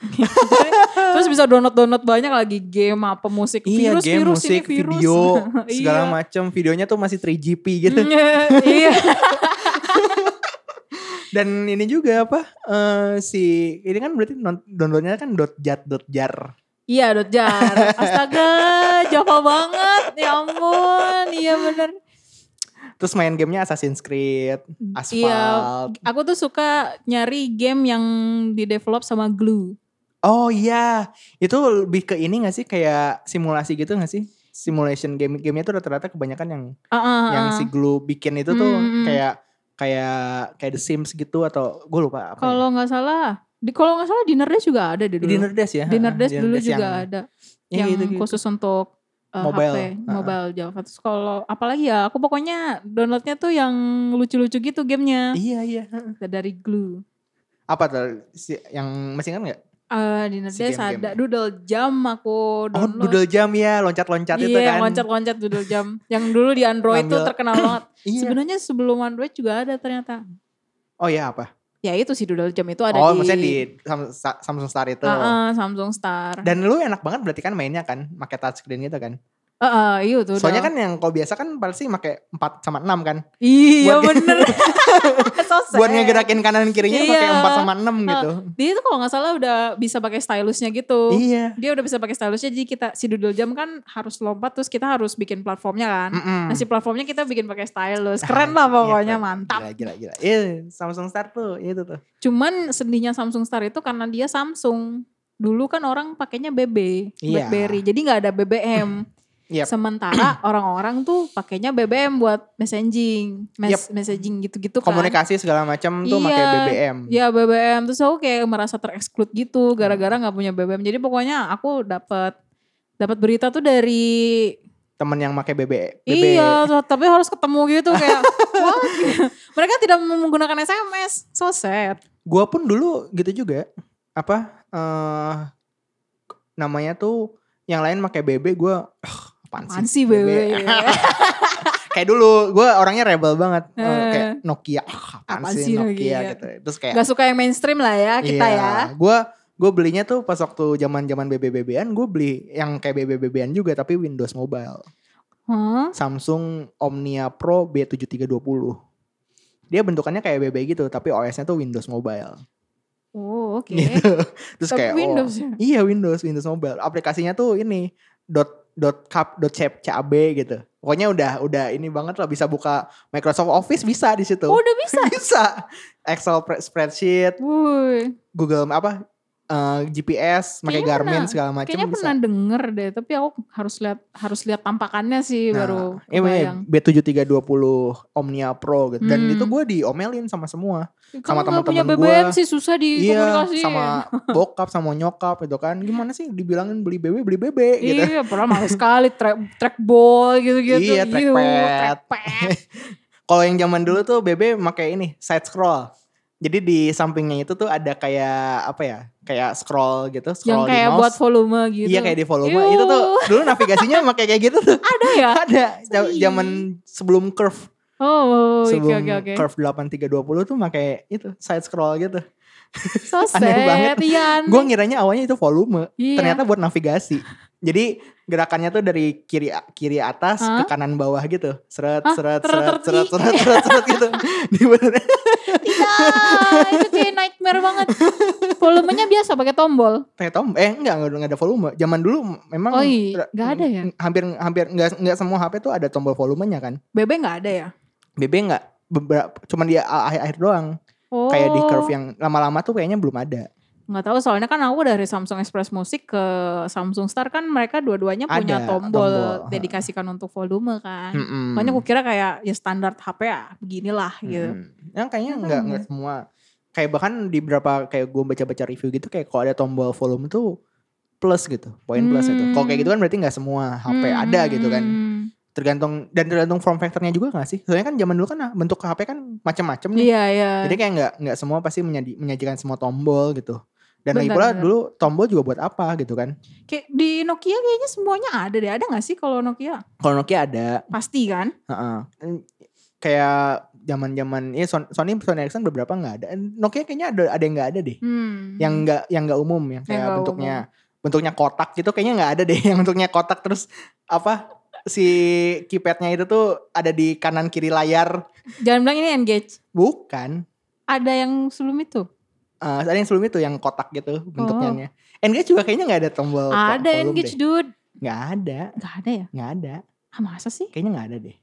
terus bisa download download banyak lagi game apa musik Iya, virus game, virus musik, ini virus video, segala Iya. macam. Videonya tuh masih 3GP gitu. iya Dan ini juga apa? eh si ini kan berarti downloadnya kan .jat .jar. iya dot jar astaga Java banget ya ampun iya bener Terus main gamenya Assassin's Creed, iya Asphalt. aku tuh suka nyari game yang di develop sama Glue Oh iya, itu lebih ke ini gak sih kayak simulasi gitu gak sih? Simulation game gamenya tuh rata-rata kebanyakan yang ah, ah, yang si Glue bikin itu tuh Hmm, hmm, hmm. kayak kayak kayak The Sims gitu atau gue lupa apa. kalau nggak salah di kalau nggak salah Dinner Dash juga ada deh ya. dulu Dinner Dash ya. Dinner Dash dulu Dash juga yang- ada ya yang gitu, gitu. khusus untuk uh, Mobile, HP, uh-uh. mobile Java. Terus kalau apalagi ya, aku pokoknya downloadnya tuh yang lucu-lucu gitu gamenya Iya iya. dari Glue. Apa tuh si, yang masih kan nggak? Uh, Dinner Si ada Doodle Jam aku Oh download. Doodle Jam ya, loncat-loncat iya, itu kan. yang loncat-loncat Doodle Jam. yang dulu di Android Ngambil- terkenal banget. Iya. Sebenarnya sebelum Android juga ada ternyata. Oh iya apa? Ya itu si Doodle Jam itu ada oh di, maksudnya di Sam- Sa- Samsung Star itu. Uh, uh, Samsung Star. Dan lu enak banget berarti kan mainnya kan, pakai touchscreen gitu kan. Uh, uh, iya tuh. Soalnya udah. kan yang kalau biasa kan pasti pakai 4 sama 6 kan. Iya buat- bener. so Buat ngegerakin kanan kirinya Iya. pakai 4 sama 6 gitu. Dia itu kalau nggak salah udah bisa pakai stylusnya gitu. Iya. Dia udah bisa pakai stylusnya jadi kita si Doodle Jam kan harus lompat terus kita harus bikin platformnya kan. Mm-mm. Nah si platformnya kita bikin pakai stylus. Keren lah Ah, pokoknya iya, mantap. Gila gila gila. Iya, Samsung Star tuh itu tuh. Cuman sedihnya Samsung Star itu karena dia Samsung. Dulu kan orang pakainya BB, Iya. BlackBerry. Jadi nggak ada BBM. Yep. Sementara orang-orang tuh pakainya BBM buat messaging, mes- messaging gitu-gitu kan. Komunikasi segala macam tuh Iya. pakai BBM. Ya BBM terus aku kayak merasa tereksklud gitu gara-gara nggak punya BBM. Jadi pokoknya aku dapat dapat berita tuh dari Temen yang pakai BB, BB. iya tapi harus ketemu gitu kayak what? mereka tidak menggunakan SMS. So sad. Gua pun dulu gitu juga. Apa eh namanya tuh yang lain pakai BB gua "Ugh, apaan, Apaan sih BB? kayak dulu gue orangnya rebel banget Eh, kayak Nokia ah, apaan, Apaan sih Nokia, Nokia? gitu terus kayak Gak suka yang mainstream lah ya kita ya. gue gue belinya tuh pas waktu zaman zaman BB BBan gue beli yang kayak BB BBan juga tapi Windows Mobile Hah? Samsung Omnia Pro B7320 dia bentukannya kayak BB gitu tapi OS-nya tuh Windows Mobile Oh oke. gitu terus Tapi kayak oh, Windows ya? iya Windows Windows Mobile aplikasinya tuh ini dot dot cap dot cap cab gitu Pokoknya udah udah ini banget lah bisa buka Microsoft Office bisa di situ. Oh, udah bisa. bisa. Excel pre- spreadsheet, Wuih. Google apa eh, GPS, pakai Garmin pernah- segala macam Kayaknya bisa. pernah denger deh, tapi aku harus lihat harus lihat tampakannya sih baru Nah, ini kebayang. B7320 Omnia Pro gitu. Dan Hmm. itu gue diomelin sama semua. Kamu sama teman-teman BBM gua. sih susah Iya, dikomunikasi. sama bokap sama nyokap itu kan. Gimana sih dibilangin beli BB beli BB gitu. Iya, pernah males sekali track trackball gitu-gitu. Iya, trackpad. trackpad. Kalau yang zaman dulu tuh BB pakai ini side scroll. Jadi di sampingnya itu tuh ada kayak apa ya? Kayak scroll gitu, Yang scroll di kayak mouse. buat volume gitu. Iya kayak di volume. Yuh. Itu tuh dulu navigasinya pakai kayak gitu tuh. Ada ya? ada zaman sebelum curve. Oh, oke sebelum oke oke. curve 8320 tuh pakai itu side scroll gitu. So Aneh banget. Iya. Gue ngiranya awalnya itu volume, Iya. ternyata buat navigasi. Jadi gerakannya tuh dari kiri kiri atas Hah? ke kanan bawah gitu. Seret Hah? seret seret seret seret seret seret gitu. Di bener- Tidak, itu kayak nightmare banget. Volumenya biasa pakai tombol. Kayak tom eh enggak enggak enggak ada volume. Zaman dulu memang Oh iya, tra- nggak ada ya? Hampir hampir enggak enggak semua HP tuh ada tombol volumenya kan. BB nggak ada ya? BB enggak beberapa cuman di akhir-akhir doang. Oh. Kayak di curve yang lama-lama tuh kayaknya belum ada. Nggak tahu soalnya kan aku dari Samsung Express Music ke Samsung Star kan mereka dua-duanya punya Ada, tombol, tombol. dedikasikan untuk volume kan. Mm-mm. Makanya aku kira kayak ya standar HP ya beginilah gitu. Yang kayaknya enggak enggak. enggak semua. Kayak bahkan di beberapa kayak gue baca-baca review gitu kayak kalau ada tombol volume tuh plus gitu, poin plus itu. Kalau kayak gitu kan berarti nggak semua HP Hmm, ada gitu kan. hmm. Tergantung dan tergantung form factornya juga gak sih? Soalnya kan zaman dulu kan bentuk HP kan macam-macam nih. Iya iya. Jadi kayak nggak nggak semua pasti menyaji- menyajikan semua tombol gitu. Dan lagi pula benar. dulu tombol juga buat apa gitu kan? Kayak di Nokia kayaknya semuanya ada deh. Ada gak sih kalau Nokia? Kalau Nokia ada, Pasti kan? heeh. kayak zaman-zaman ya Son- Sony Sony Ericsson beberapa nggak ada. Nokia kayaknya ada ada yang nggak ada deh. Hmm. Yang nggak yang nggak umum yang kayak nggak bentuknya bentuknya kotak gitu kayaknya nggak ada deh yang bentuknya kotak terus apa si keypadnya itu tuh ada di kanan kiri layar Jangan bilang ini Engage. bukan Ada yang sebelum itu? Eh, ada yang sebelum itu yang kotak gitu bentuknya. Engage juga kayaknya nggak ada tombol Oh. ada Engage deh. dude. Nggak ada, Gak ada ya? nggak ada. Ah, masa sih? Kayaknya nggak ada deh.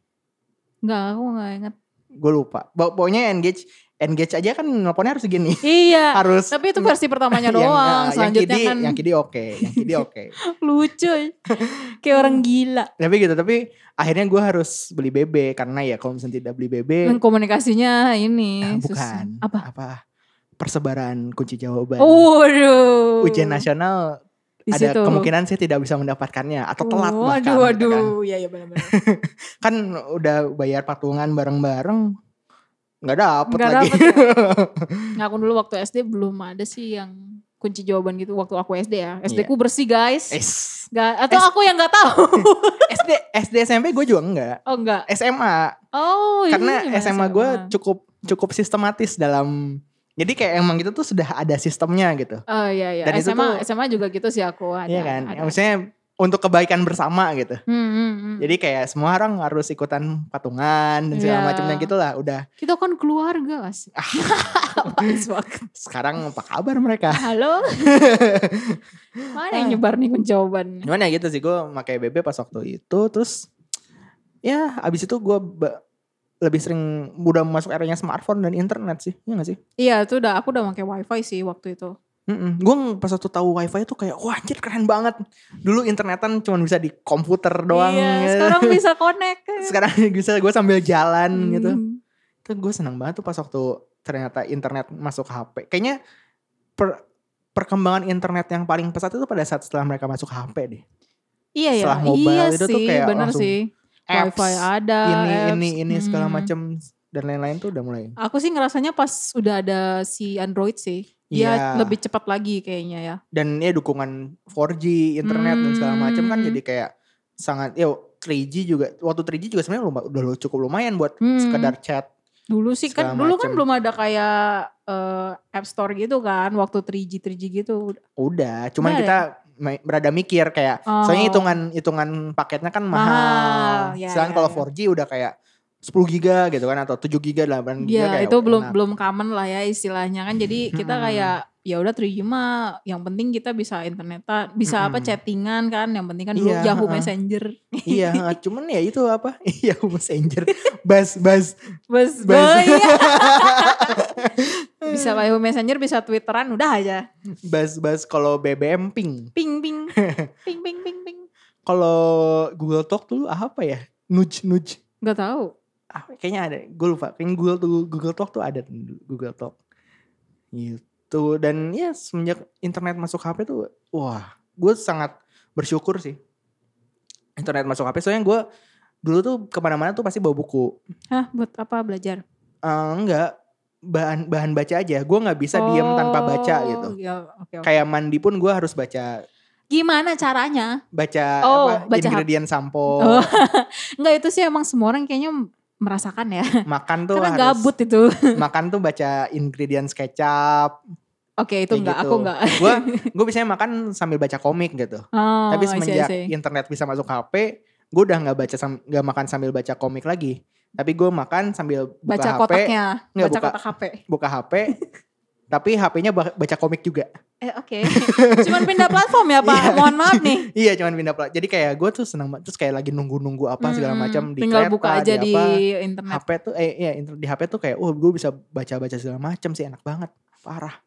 Enggak, aku gak inget. Gue lupa. Pok- Pokoknya engage engage aja kan nelponnya harus segini. Iya. harus Tapi itu versi pertamanya yang, doang. eh, yang Selanjutnya kidi, kan yang kidi oke, yang kidi oke. lucu. Kayak orang gila. tapi gitu, tapi akhirnya gue harus beli BB karena ya kalau misalnya tidak beli BB, Dan komunikasinya ini. ah, susah. bukan Apa? apa persebaran kunci jawaban. Oh, Waduh. Ujian nasional Di ada situ. kemungkinan saya tidak bisa mendapatkannya atau telat Oh, bahkan. Waduh, gitu waduh. kan. Iya, iya benar-benar. kan udah bayar patungan bareng-bareng nggak dapet Nggak lagi. dapet ya. Nah, aku dulu waktu SD belum ada sih yang kunci jawaban gitu waktu aku SD ya. SD Iya. ku bersih guys. Es, Nggak, atau S- aku yang nggak tahu. SD SD SMP gue juga enggak. oh enggak. SMA Oh, ini karena gimana SMA gue SMA? cukup cukup sistematis dalam jadi kayak emang gitu tuh sudah ada sistemnya gitu. Oh iya iya. Dan itu SMA tuh- SMA juga gitu sih aku ada. Iya kan? ada. Maksudnya untuk kebaikan bersama gitu. Hmm, hmm, hmm. Jadi kayak semua orang harus ikutan patungan dan segala Iya. macamnya gitu lah. Udah kita kan keluarga sih. Ah. Sekarang apa kabar mereka? Halo. Mana yang nyebar nih jawaban? Cuman ya gitu sih gue pakai BB pas waktu itu terus ya abis itu gue lebih sering udah masuk eranya smartphone dan internet sih, iya gak sih? Iya, itu udah aku udah pakai wifi sih waktu itu. Gue pas waktu tahu wifi itu kayak wah anjir keren banget. Dulu internetan cuma bisa di komputer doang. Iya, gitu. sekarang bisa connect. sekarang bisa gue sambil jalan gitu. Hmm. Itu gue senang banget tuh pas waktu ternyata internet masuk HP. Kayaknya per- perkembangan internet yang paling pesat itu pada saat setelah mereka masuk HP deh. Iya ya, Setelah mobile iya itu tuh sih, kayak bener langsung sih. Apps, Wifi ada, ini apps. ini ini segala Hmm. macam dan lain-lain tuh udah mulai. Aku sih ngerasanya pas udah ada si Android sih, dia Iya. lebih cepat lagi kayaknya ya. Dan ya dukungan 4G internet dan segala macam kan Hmm. jadi kayak sangat ya 3G juga waktu 3G juga sebenarnya udah cukup lumayan buat Hmm. sekedar chat. Dulu sih kan, dulu kan belum ada kayak eh, App Store gitu kan, waktu 3G 3G gitu. Udah, cuman Udah kita ma- berada mikir kayak Oh. soalnya hitungan hitungan paketnya kan mahal. Mahal, ya, Sedangkan ya, kalau ya. 4G udah kayak 10 giga gitu kan atau 7 giga 8 giga Ya kayak itu belum enak. belum common lah ya istilahnya kan. Jadi kita Hmm. kayak ya udah 3G mah yang penting kita bisa internetan, bisa apa Mm-mm. chattingan kan. Yang penting kan dulu Iya, Yahoo heeh. Messenger. iya, cuman ya itu apa? Yahoo Messenger. Bas bas Bus, Bus. oh iya. bisa Yahoo Messenger, bisa Twitteran udah aja. bas bas kalau BBM ping. Ping ping. ping ping ping ping. Kalau Google Talk dulu apa ya? Nudge nudge. Gak tahu. Ah, kayaknya ada. Gue lupa. Kayaknya Google tuh Google Talk tuh ada Google Talk. Gitu. Dan ya semenjak internet masuk HP tuh, wah, gue sangat bersyukur sih. Internet masuk HP. Soalnya gue dulu tuh ke mana-mana tuh pasti bawa buku. Hah, buat apa belajar? Eh, enggak, bahan bahan baca aja. Gue nggak bisa diem tanpa baca Oh, gitu. Ya, oke, oke. Kayak mandi pun gue harus baca Gimana caranya? baca Oh, apa baca ingredient sampo. Oh. Enggak itu sih emang semua orang kayaknya merasakan ya. Makan tuh Karena harus gabut itu. makan tuh baca ingredients kecap. Oke, itu Kayak enggak, gitu. aku enggak. Gue gue biasanya makan sambil baca komik gitu. Oh, Tapi I see, semenjak see. internet bisa masuk HP, gue udah nggak baca sam- nggak makan sambil baca komik lagi. Tapi gue makan sambil buka baca HP, kotaknya, baca buka. kotak HP. buka HP. tapi HP-nya ba- baca komik juga. Eh oke. Cuman pindah platform ya Pak. Iya. Mohon maaf nih. iya, cuman pindah plat. Jadi kayak gue tuh seneng banget. Terus kayak lagi nunggu-nunggu apa segala macam di Tinggal kereta, buka aja di, apa. internet. HP tuh eh iya di HP tuh kayak oh gue bisa baca-baca segala macam sih enak banget parah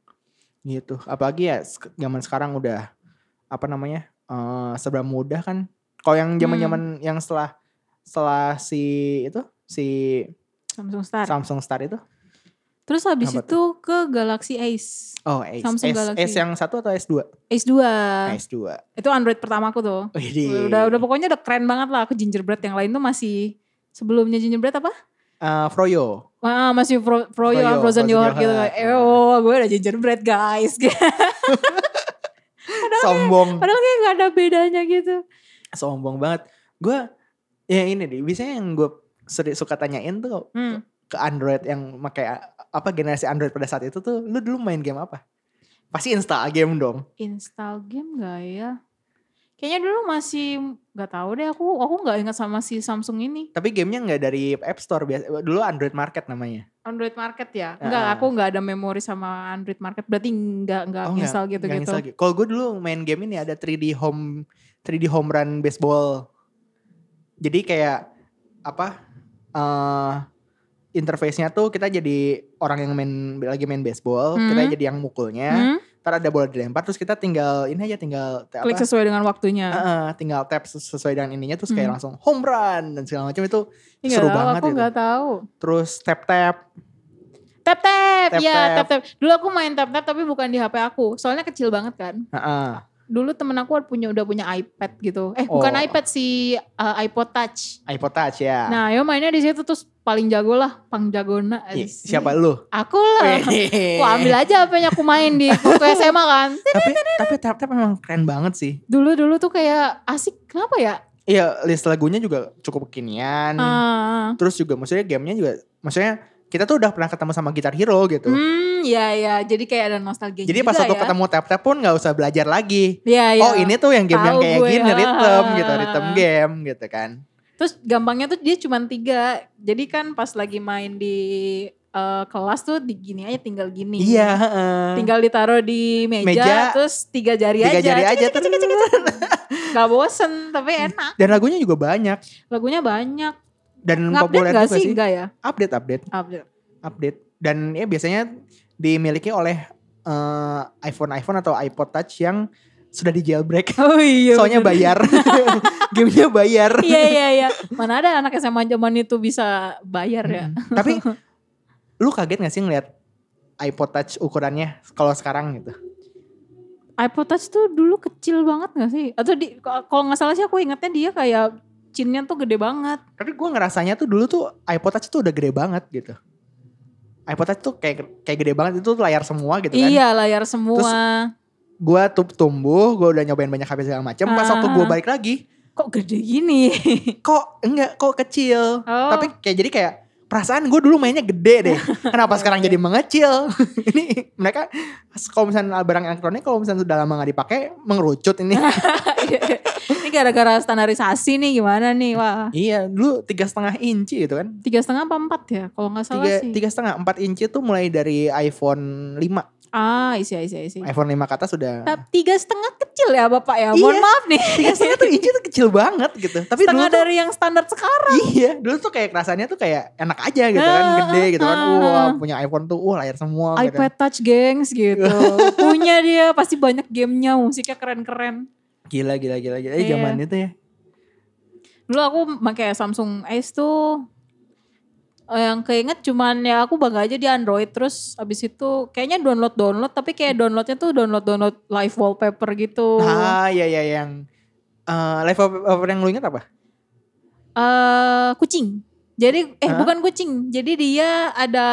gitu apalagi ya zaman sekarang udah apa namanya eh serba mudah kan kalau yang zaman-zaman yang setelah setelah si itu si Samsung Star. Samsung Star itu Terus habis Apa itu ke Galaxy Ace. oh S, Samsung S, Galaxy. S yang satu atau S2 Ace 2. S2 Itu Android pertamaku tuh. Widih. Udah udah pokoknya udah keren banget lah. Aku gingerbread yang lain tuh masih sebelumnya gingerbread apa? Eh, Froyo Wah, masih Fro, Froyo, Froyo, Frozen Frozen Yogurt gitu. Yogurt. Eh, oh, gue udah gingerbread guys. sombong Padahal kayak gak ada bedanya gitu. sombong banget gue ya ini deh biasanya yang gue suka tanyain tuh Hmm. Ke Android yang pakai apa generasi Android pada saat itu tuh lu dulu main game apa? Pasti install game dong. Install game gak ya? Kayaknya dulu masih gak tahu deh aku aku nggak ingat sama si Samsung ini. Tapi gamenya nggak dari App Store biasa. Dulu Android Market namanya. Android Market ya? Ah. Enggak, aku nggak ada memori sama Android Market. Berarti nggak nggak Oh, nggak- install nggak gitu-gitu. gitu. Kalau gue dulu main game ini ada 3D home 3D home run baseball. Jadi kayak apa? eh interface-nya tuh kita jadi orang yang main lagi main baseball, Hmm. kita jadi yang mukulnya. Hmm? Ntar ada bola dilempar terus kita tinggal ini aja tinggal apa? Klik sesuai dengan waktunya. Heeh, tinggal tap ses- sesuai dengan ininya terus kayak Hmm. langsung home run dan segala macam itu nggak seru tahu, banget Aku nggak tahu. terus tap tap Tap tap, Tap ya tap. tap. Dulu aku main tap tap tapi bukan di HP aku. Soalnya kecil banget kan. Dulu temen aku punya udah punya iPad gitu. Eh bukan Oh. iPad si uh, iPod Touch. iPod Touch ya Nah, yo mainnya di situ terus paling jago lah, pang jagona. Siapa lu Aku lah. Aku ambil aja HP-nya aku main di waktu SMA kan. tapi tapi tap tap memang keren banget sih Dulu dulu tuh kayak asik. Kenapa ya? iya list lagunya juga cukup kekinian Ah. terus juga maksudnya gamenya juga maksudnya kita tuh udah pernah ketemu sama Guitar Hero gitu Hmm, ya ya. Jadi kayak ada nostalgia jadi pas waktu ya. ketemu tap tap pun nggak usah belajar lagi Iya, iya. oh ini tuh yang game yang Tahu kayak gue, gini ah. rhythm gitu rhythm game gitu kan Terus gampangnya tuh dia cuma tiga. Jadi kan pas lagi main di eh, kelas tuh di gini aja tinggal gini. iya heeh. Tinggal ditaruh di meja, Meja, terus tiga jari tiga aja. jari Cek, aja cek, cek, cek. Gak bosen tapi enak. dan lagunya juga banyak Lagunya banyak. dan Ngupdate populer gak juga sih? sih Enggak ya? update update Update. update dan ya biasanya dimiliki oleh eh, iPhone iPhone atau iPod Touch yang sudah di jailbreak Oh iya. soalnya bener. bayar gamenya bayar Iya iya iya. Mana ada anak SMA zaman itu bisa bayar ya. Mm. tapi lu kaget gak sih ngeliat iPod Touch ukurannya kalau sekarang gitu iPod Touch tuh dulu kecil banget gak sih? Atau di kalau nggak salah sih aku ingetnya dia kayak cinnya tuh gede banget. tapi gue ngerasanya tuh dulu tuh iPod Touch tuh udah gede banget gitu iPod Touch tuh kayak kayak gede banget itu tuh layar semua gitu kan Iya layar semua. gue tuh tumbuh gue udah nyobain banyak HP segala macam pas waktu gue Ah. balik lagi Kok gede gini? kok enggak kok kecil Oh. tapi kayak jadi kayak perasaan gue dulu mainnya gede deh. Kenapa sekarang jadi mengecil? ini mereka kalau misalnya barang elektronik kalau misalnya sudah lama nggak dipakai mengerucut ini. ini gara-gara standarisasi nih gimana nih wah iya, dulu tiga setengah inci gitu kan. tiga setengah apa empat ya kalau nggak salah Tiga sih tiga setengah empat inci tuh mulai dari iPhone 5 ah isi isi isi iPhone 5 ke atas sudah tiga setengah kecil ya bapak ya mohon Iya. maaf nih tiga setengah tuh inci tuh kecil banget gitu. Tapi dulu setengah tuh dari yang standar sekarang Iya, dulu tuh kayak rasanya tuh kayak enak aja gitu kan, Ah, gede gitu kan. ah, Wah, ah. punya iPhone tuh, wah layar semua gitu. iPad Touch gengs gitu punya dia pasti banyak gamenya musiknya keren-keren Gila, gila, gila, gila. Eh, Iya. zaman itu ya. dulu aku pakai Samsung Ace tuh eh, yang keinget cuman ya aku bangga aja di Android terus abis itu kayaknya download download tapi kayak downloadnya tuh download download live wallpaper gitu Ah, iya, iya, yang eh live wallpaper yang lu inget apa? eh kucing jadi eh Hah? bukan kucing jadi dia ada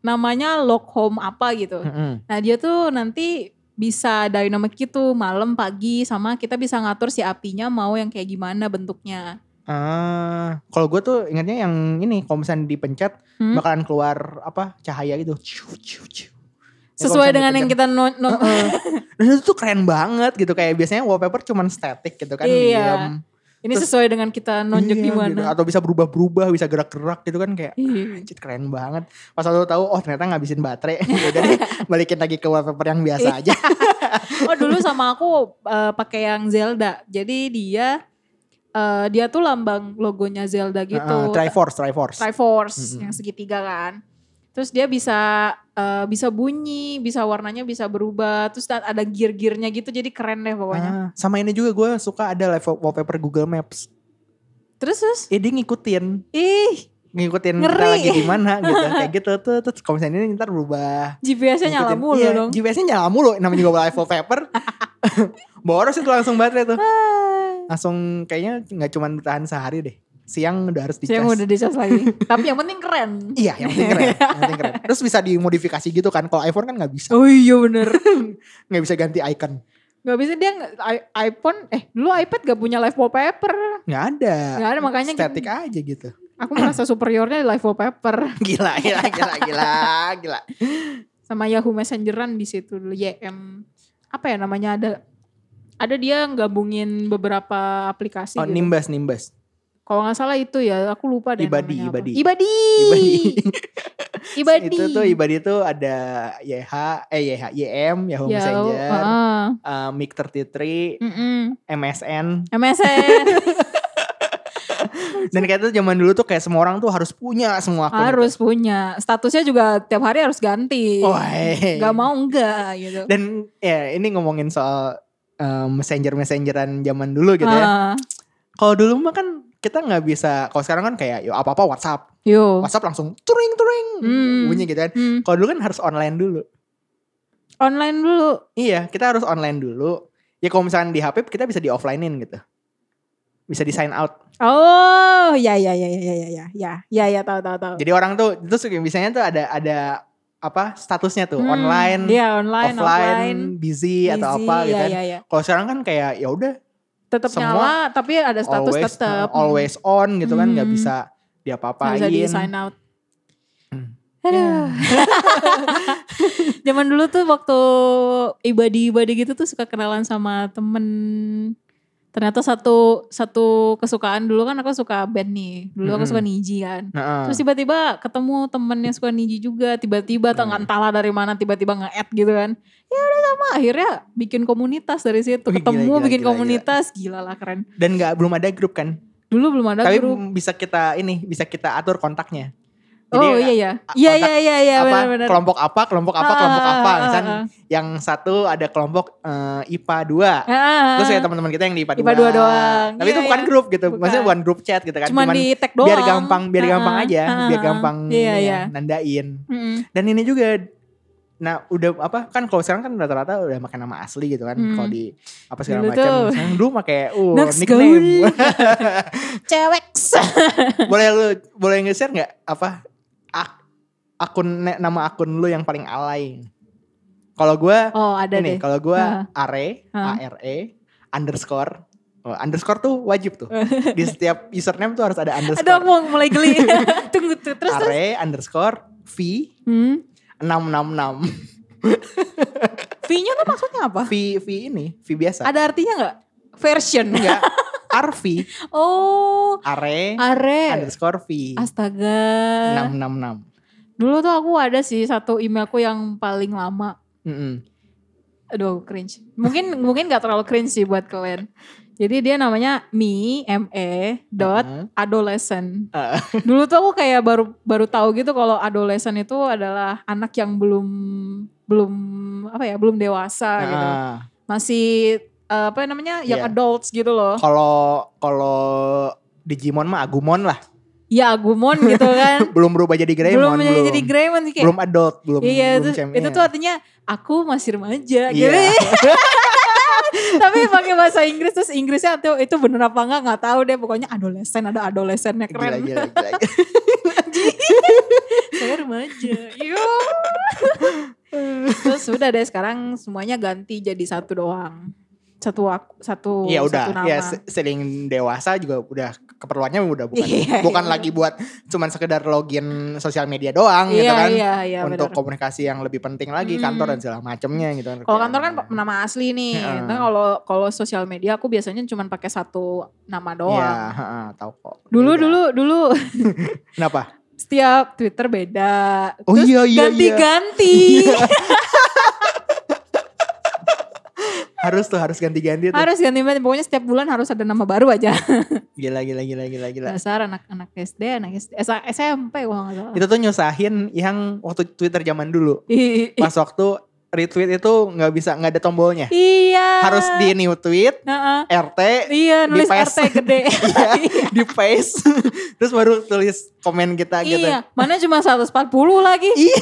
namanya lock home apa gitu Mm-mm. nah dia tuh nanti bisa dynamic gitu malam pagi sama kita bisa ngatur si apinya mau yang kayak gimana bentuknya Ah, kalau gue tuh ingatnya yang ini, kalau misalnya dipencet Hmm? bakalan keluar apa cahaya gitu. Ciu, ciu, ciu. Ya, sesuai dengan yang dipencet. kita no- no-. Dan itu tuh keren banget gitu kayak biasanya wallpaper cuman static gitu kan Iya. diam. Ini Terus- sesuai dengan kita nonjok Iya, di mana. gitu. Atau bisa berubah-berubah, bisa gerak-gerak gitu kan kayak Iya. anjir keren banget. Pas lu tahu oh ternyata ngabisin baterai. Udah deh balikin lagi ke wallpaper yang biasa aja. Oh dulu sama aku eh, pakai yang Zelda. Jadi dia eh, dia tuh lambang logonya Zelda gitu. Heeh, Triforce, Triforce. Triforce Mm-mm. yang segitiga kan. Terus dia bisa eh, bisa bunyi, bisa warnanya bisa berubah. Terus ada gear-gearnya gitu jadi keren deh pokoknya. Ah, sama ini juga gue suka ada live wallpaper Google Maps. Terus terus Eh dia ngikutin, ih ngikutin Ngeri. kita lagi di mana gitu. Kayak gitu tuh. Terus kalau misalnya ini ntar berubah. GPS-nya nyala mulu iya, dong. GPS-nya nyala mulu. Namanya juga live wallpaper. Boros itu langsung baterai tuh. Langsung kayaknya nggak cuma bertahan sehari deh. Siang udah harus dicas. Saya udah dicas lagi. Tapi yang penting keren. Iya, yang penting keren. yang penting keren. Terus bisa dimodifikasi gitu kan. Kalau iPhone kan nggak bisa. Oh iya bener. Nggak bisa ganti icon. Gak bisa dia iPhone eh dulu iPad gak punya live wallpaper. Nggak ada. Gak ada makanya Static aja gitu. Aku merasa superiornya di live wallpaper Gila, gila, gila, gila, gila. sama Yahoo Messengeran di situ dulu YM apa ya namanya ada ada dia gabungin beberapa aplikasi Oh, gitu. Nimbus, Nimbus. Kalau nggak salah itu ya, aku lupa deh Ibadi, namanya apa. Ibadi. Ibadi. Ibadi. Ibadi. itu tuh Ibadi tuh ada YH, eh YH, YM, Yahoo Ya, Messenger, heeh. uh, Mic 33, Mm-mm. MSN. MSN Dan kayak itu zaman dulu tuh kayak semua orang tuh harus punya semua akun. harus punya. Statusnya juga tiap hari harus ganti. Oh, hey. Gak mau enggak gitu. Dan ya ini ngomongin soal uh, messenger-messengeran zaman dulu gitu ya. Kalau dulu mah kan kita nggak bisa, kalau sekarang kan kayak yo apa-apa WhatsApp. yo. WhatsApp langsung turing turing Hmm. bunyi gitu kan. Hmm. Kalau dulu kan harus online dulu. Online dulu. Iya, kita harus online dulu. Ya kalau misalnya di HP kita bisa di offline-in gitu. Bisa di sign out. Oh, ya ya ya ya ya ya ya ya ya ya tahu tahu tahu. Jadi orang tuh itu suka- biasanya tuh ada ada apa statusnya tuh Hmm, online, Iya online, offline, offline. busy, atau Busy, apa gitu ya, kan. ya, ya. Kalau sekarang kan kayak ya udah Tetap nyala tapi ada status always tetap. always on gitu kan nggak Hmm. bisa diapa-apain. bisa di sign out. Hmm. Aduh. Zaman dulu tuh waktu ibadi-ibadi gitu tuh suka kenalan sama temen. Ternyata satu satu kesukaan dulu kan aku suka band nih. Dulu aku suka Niji kan. Heeh. Terus tiba-tiba ketemu temen yang suka Niji juga. Tiba-tiba Hmm. entahlah dari mana tiba-tiba nge-add gitu kan. Ya udah sama akhirnya bikin komunitas dari situ. Wih, Ketemu gila, gila, bikin gila, komunitas. Gila lah keren. Dan nggak belum ada grup kan. Dulu belum ada Tapi grup. bisa kita ini bisa kita atur kontaknya. Oh iya iya. Iya kontak iya iya iya apa benar-benar. kelompok apa kelompok apa Ah, kelompok ah, apa ah, misalnya ah. yang satu ada kelompok eh, IPA 2 Ah, terus kayak teman-teman kita yang di IPA 2 IPA 2 doang. tapi itu Iya, bukan iya. grup gitu Bukan. maksudnya bukan grup chat gitu kan Cuman, di tag doang. biar gampang biar Ah, gampang aja ah, biar ah. gampang Iya ya, iya. nandain Mm-mm. dan ini juga nah udah apa kan kalau sekarang kan rata-rata udah pakai nama asli gitu kan Hmm. kalau di apa segala Dulu macam sekarang dulu pakai uh Next nickname Cewek. boleh lu boleh nge-share nggak apa akun nama akun lu yang paling alay kalau gue Oh ada ini kalau gue are Ah. a r e underscore Oh, underscore tuh wajib tuh. Di setiap username tuh harus ada underscore. aku mau mulai geli. Tunggu tuh. Terus terus. Are underscore V Hmm. 666. V-nya tuh maksudnya apa? V V ini, V biasa. Ada artinya nggak? Version. Enggak. RV, Oh, are are. underscore V Astaga. 666. Dulu tuh aku ada sih satu emailku yang paling lama. Mm-mm. Aduh, cringe. Mungkin mungkin gak terlalu cringe sih buat kalian. Jadi dia namanya me, me, dot, Uh-huh. adolescent. Uh, Dulu tuh aku kayak baru baru tahu gitu kalau adolescent itu adalah anak yang belum belum apa ya, belum dewasa gitu. ah. Masih eh, apa namanya? yang Iya. adults gitu loh. Kalau kalau Digimon mah Agumon lah. Ya Agumon gitu kan. belum berubah jadi Greymon. belum menjadi jadi Greymon sih kayak. belum adult, belum Iya, belum itu, itu tuh artinya aku masih remaja gitu. Iya. Tapi pakai bahasa Inggris terus Inggrisnya tuh itu bener apa enggak nggak tahu deh pokoknya adolesen ada adolesennya keren. gila, gila, gila. Saya remaja. Yo. terus udah deh sekarang semuanya ganti jadi satu doang. Satu aku, satu Iya satu udah, nama. ya se- sering dewasa juga udah keperluannya udah bukan Iya, bukan iya. lagi buat cuman sekedar login sosial media doang gitu iya, kan. iya, iya, untuk benar. komunikasi yang lebih penting lagi Hmm. kantor dan segala macamnya gitu kan. Kalau kantor kan kerjaannya. nama asli nih. Heeh. Nah, kalau kalau sosial media aku biasanya cuma pakai satu nama doang. Iya, heeh, tahu kok. Dulu dulu dulu Kenapa? setiap Twitter beda. Oh Terus iya, iya, iya. harus tuh harus ganti-ganti tuh. harus ganti-ganti. Pokoknya setiap bulan harus ada nama baru aja. Gila gila gila gila gila. Dasar anak-anak SD, anak SD, SMP nggak salah. Itu tuh nyusahin yang waktu Twitter zaman dulu. Pas waktu retweet itu nggak bisa nggak ada tombolnya. Iya. Harus di new tweet, Heeh. RT, Iya, nulis paste. RT gede. Iya, di paste, terus baru tulis komen kita gitu. iya, mana cuma 140 lagi. Iya.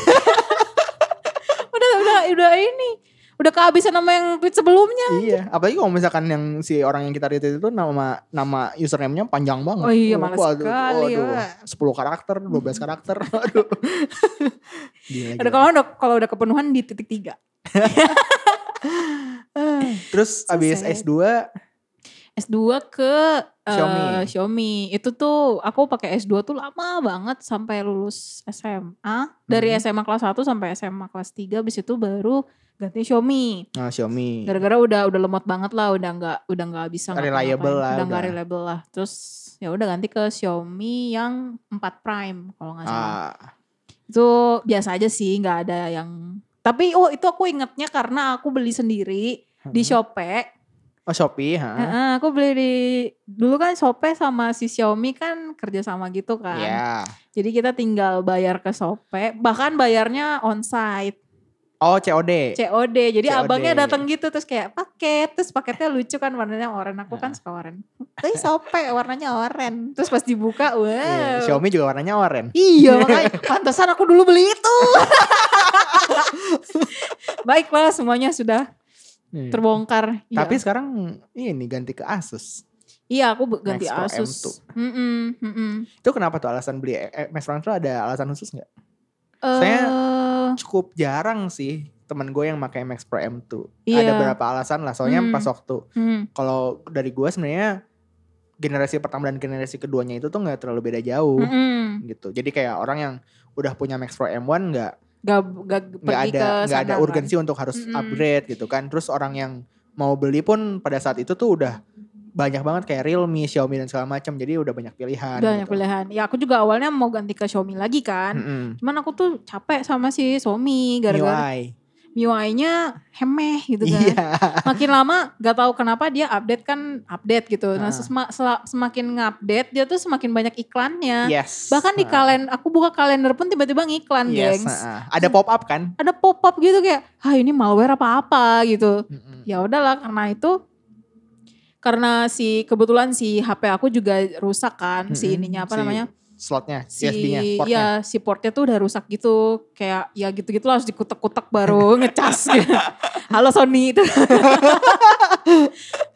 udah udah udah ini. Udah kehabisan nama yang tweet sebelumnya. Iya, apalagi kalau misalkan yang si orang yang kita retweet itu nama nama username-nya panjang banget. Oh iya, males waduh, sekali, waduh. Wak. 10 karakter, 12 karakter. Aduh. Gila, Ada gila. kalau udah kalau udah kepenuhan di titik tiga. Terus So abis sad. S2 S2 ke eh, Xiaomi. Xiaomi. Itu tuh aku pakai S2 tuh lama banget sampai lulus SMA. Dari Hmm. SMA kelas 1 sampai SMA kelas 3 habis itu baru ganti Xiaomi. nah, Xiaomi. Gara-gara udah udah lemot banget lah, udah nggak udah nggak bisa. Reliable lah, udah nggak reliable lah. Terus ya udah ganti ke Xiaomi yang 4 Prime kalau nggak salah. Ah, Itu biasa aja sih, nggak ada yang tapi oh itu aku ingetnya karena aku beli sendiri di hmm. Shopee. Oh Shopee, ha? Heeh, aku beli di dulu kan Shopee sama si Xiaomi kan kerja sama gitu kan. Iya. Jadi kita tinggal bayar ke Shopee, bahkan bayarnya onsite, Oh COD. COD. Jadi COD. abangnya datang gitu terus kayak paket, terus paketnya lucu kan warnanya oranye. Aku kan suka oranye. Tapi Shopee warnanya oranye. Terus pas dibuka, wow. Iya, Xiaomi juga warnanya oranye. Iya makanya pantesan aku dulu beli itu. Baiklah semuanya sudah Iya. terbongkar. Iya. Tapi sekarang ini ganti ke Asus. Iya aku ganti Max Pro M2. Asus. Mm-mm, mm-mm. Itu kenapa tuh alasan beli eh, Max Pro M2 ada alasan khusus nggak? Eh, Saya Cukup jarang sih teman gue yang pakai Max Pro M2. Iya. Ada beberapa alasan lah. Soalnya Hmm. pas waktu hmm, kalau dari gue sebenarnya generasi pertama dan generasi keduanya itu tuh nggak terlalu beda jauh mm-mm. gitu. Jadi kayak orang yang udah punya Max Pro M1 nggak Gak, gak nggak pergi ada nggak ada kan. urgensi untuk harus Mm-mm. upgrade gitu kan. Terus orang yang mau beli pun pada saat itu tuh udah banyak banget kayak Realme, Xiaomi dan segala macam. Jadi udah banyak pilihan. Udah banyak gitu. pilihan. Ya aku juga awalnya mau ganti ke Xiaomi lagi kan. Mm-mm. Cuman aku tuh capek sama si Xiaomi gara-gara MIUI. MIUI-nya hemeh gitu kan. Iya. Makin lama gak tahu kenapa dia update kan update gitu. Nah Ah. sesma- semakin ngupdate dia tuh semakin banyak iklannya. Yes. Bahkan di Ah. kalen aku buka kalender pun tiba-tiba ngiklan Yes, gengs. ah. Ada pop up kan? Ada pop up gitu kayak, ah ini malware apa-apa gitu. Mm-mm. ya udahlah karena itu karena si kebetulan si HP aku juga rusak kan si Mm-mm, ininya apa si namanya? Slotnya, si USB-nya, portnya. ya si portnya tuh udah rusak gitu. Kayak ya gitu-gitu harus dikutek-kutek baru ngecas gitu. halo Sony. Itu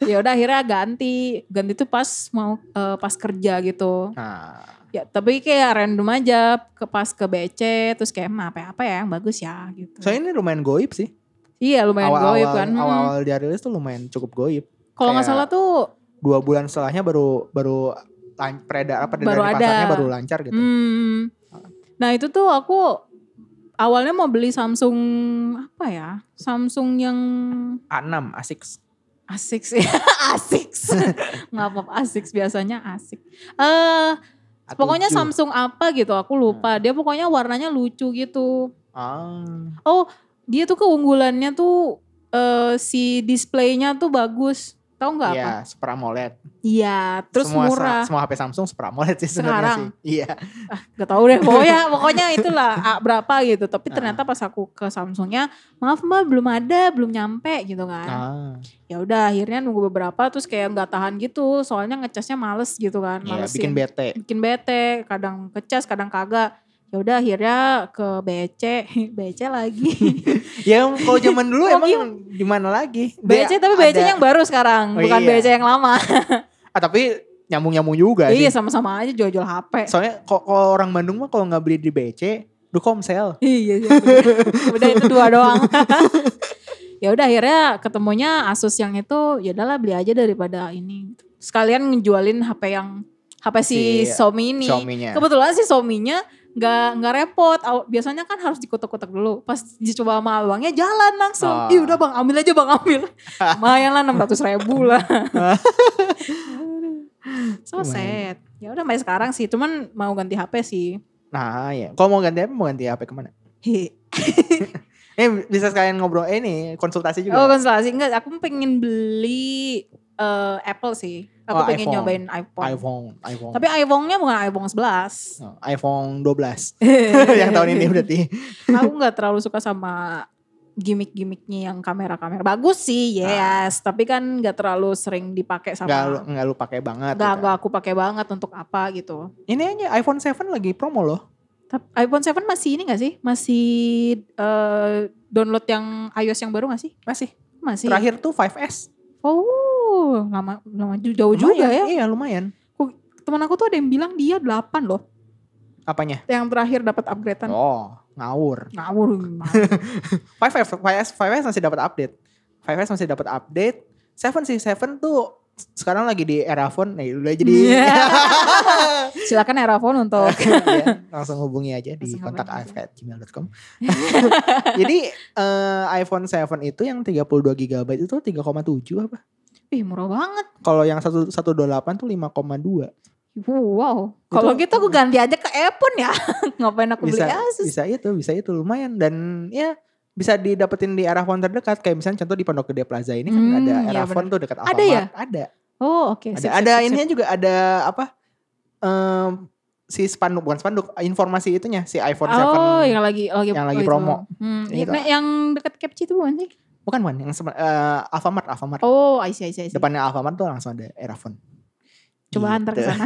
ya udah akhirnya ganti. Ganti tuh pas mau eh, pas kerja gitu. Nah, ya tapi kayak random aja ke pas ke BC terus kayak "Hmm, apa apa ya yang bagus ya gitu. Soalnya ini lumayan goib sih. iya lumayan Awal-awal goib kan. awal-awal dia rilis tuh lumayan cukup goib. Kalau nggak salah tuh dua bulan setelahnya baru baru peredar apa Baru dari pasarnya ada. baru lancar gitu. Hmm. Nah itu tuh aku awalnya mau beli Samsung apa ya? Samsung yang A6 ASICS. Asics ya, Asics. Nggak apa-apa Asics biasanya asik. Eh A7. pokoknya Samsung apa gitu aku lupa. Dia pokoknya warnanya lucu gitu. Ah. Oh, dia tuh keunggulannya tuh eh si displaynya tuh bagus. Tahu nggak Iya, apa? Super AMOLED. Iya, terus semua, murah. Semua HP Samsung Super AMOLED sih sebenarnya Sekarang? sih. Iya. Gak tau deh, pokoknya pokoknya itulah ah, berapa gitu. Tapi Ah. ternyata pas aku ke Samsungnya, maaf mbak belum ada, belum nyampe gitu kan. Ah. Ya udah akhirnya nunggu beberapa terus kayak nggak tahan gitu, soalnya ngecasnya males gitu kan, Iya, malesin. bikin bete. bikin bete, kadang ngecas, kadang kagak. Ya udah akhirnya ke BC, BC lagi. Ya kalau zaman dulu emang di mana lagi? BC tapi BC ada- yang baru sekarang, Oh, bukan iya. BC yang lama. Ah, tapi nyambung-nyambung juga iya sih. sama-sama aja jual-jual HP. Soalnya kok kalau orang Bandung mah kalau nggak beli di BC, du komsel. Iya, iya udah itu dua doang. ya udah akhirnya ketemunya Asus yang itu ya udahlah beli aja daripada ini. Sekalian ngejualin HP yang HP si, Si Xiaomi ini. Xiaomi-nya. Kebetulan si Xiaomi-nya nggak nggak repot. Biasanya kan harus dikotak-kotak dulu. Pas dicoba sama abangnya jalan langsung. Ah. Ih udah bang ambil aja bang ambil. Lumayan lah 600 ribu lah. so Lumayan. sad. Ya udah sampai sekarang sih. Cuman mau ganti HP sih. Nah ya, kalau mau ganti HP mau ganti HP ke mana? Eh bisa sekalian ngobrol eh, ini konsultasi juga. Oh konsultasi enggak, aku pengen beli eh, Apple sih. Aku Oh, pengen iPhone. nyobain iPhone. iPhone, iPhone. Tapi iPhone-nya bukan iPhone 11. Oh, iPhone 12 yang tahun ini berarti. aku nggak terlalu suka sama gimmick-gimmicknya yang kamera-kamera. Bagus sih, yes. Tapi kan nggak terlalu sering dipakai Enggak lu sama. enggak lu pakai banget. Nggak, gitu. nggak aku pakai banget untuk apa gitu. Ini aja iPhone 7 lagi promo loh. IPhone 7 masih ini gak sih? Masih eh, download yang iOS yang baru gak sih? Masih. Masih. Terakhir tuh 5S. Oh, lama lama ju- jauh juga Lumayan, ya. Iya, lumayan. Temen aku tuh ada yang bilang dia 8 loh. Apanya? Yang terakhir dapat upgradean. Oh, ngawur. Ngawur. 5S, 5S, 5S masih dapat update. 5S masih dapat update. 7 sih, 7 tuh sekarang lagi di era phone. Nih, udah jadi Iya. Silakan Erafon untuk Ya, langsung hubungi aja di Langsung kontak afk@gmail.com. Jadi eh, iPhone 7 itu yang 32 GB itu 3,7 apa? Ih murah banget. Kalau yang 1 128 tuh 5,2. Wow. Kalau Itu- gitu aku ganti aja ke iPhone ya. Ngapain aku Bisa beli Asus? bisa itu, bisa itu lumayan dan ya bisa didapetin di arah phone terdekat kayak misalnya contoh di Pondok Gede Plaza ini kan Hmm, ada arah phone tuh dekat Ada Alfamart. ya? Ada. Oh oke. Ada sip, ada sip, sip, ininya sip. juga ada apa? em, si spanduk bukan spanduk informasi itunya si iPhone 7 Oh yang lagi lagi, yang lagi oh, itu. promo. Hmm, Yang itu. nah, yang dekat Capci itu bukan sih? Bukan bukan yang eh, Alfamart Alfamart Oh, I see, I see, I see. depannya Alfamart tuh langsung ada Erafone. Coba antar ke Gitu. sana.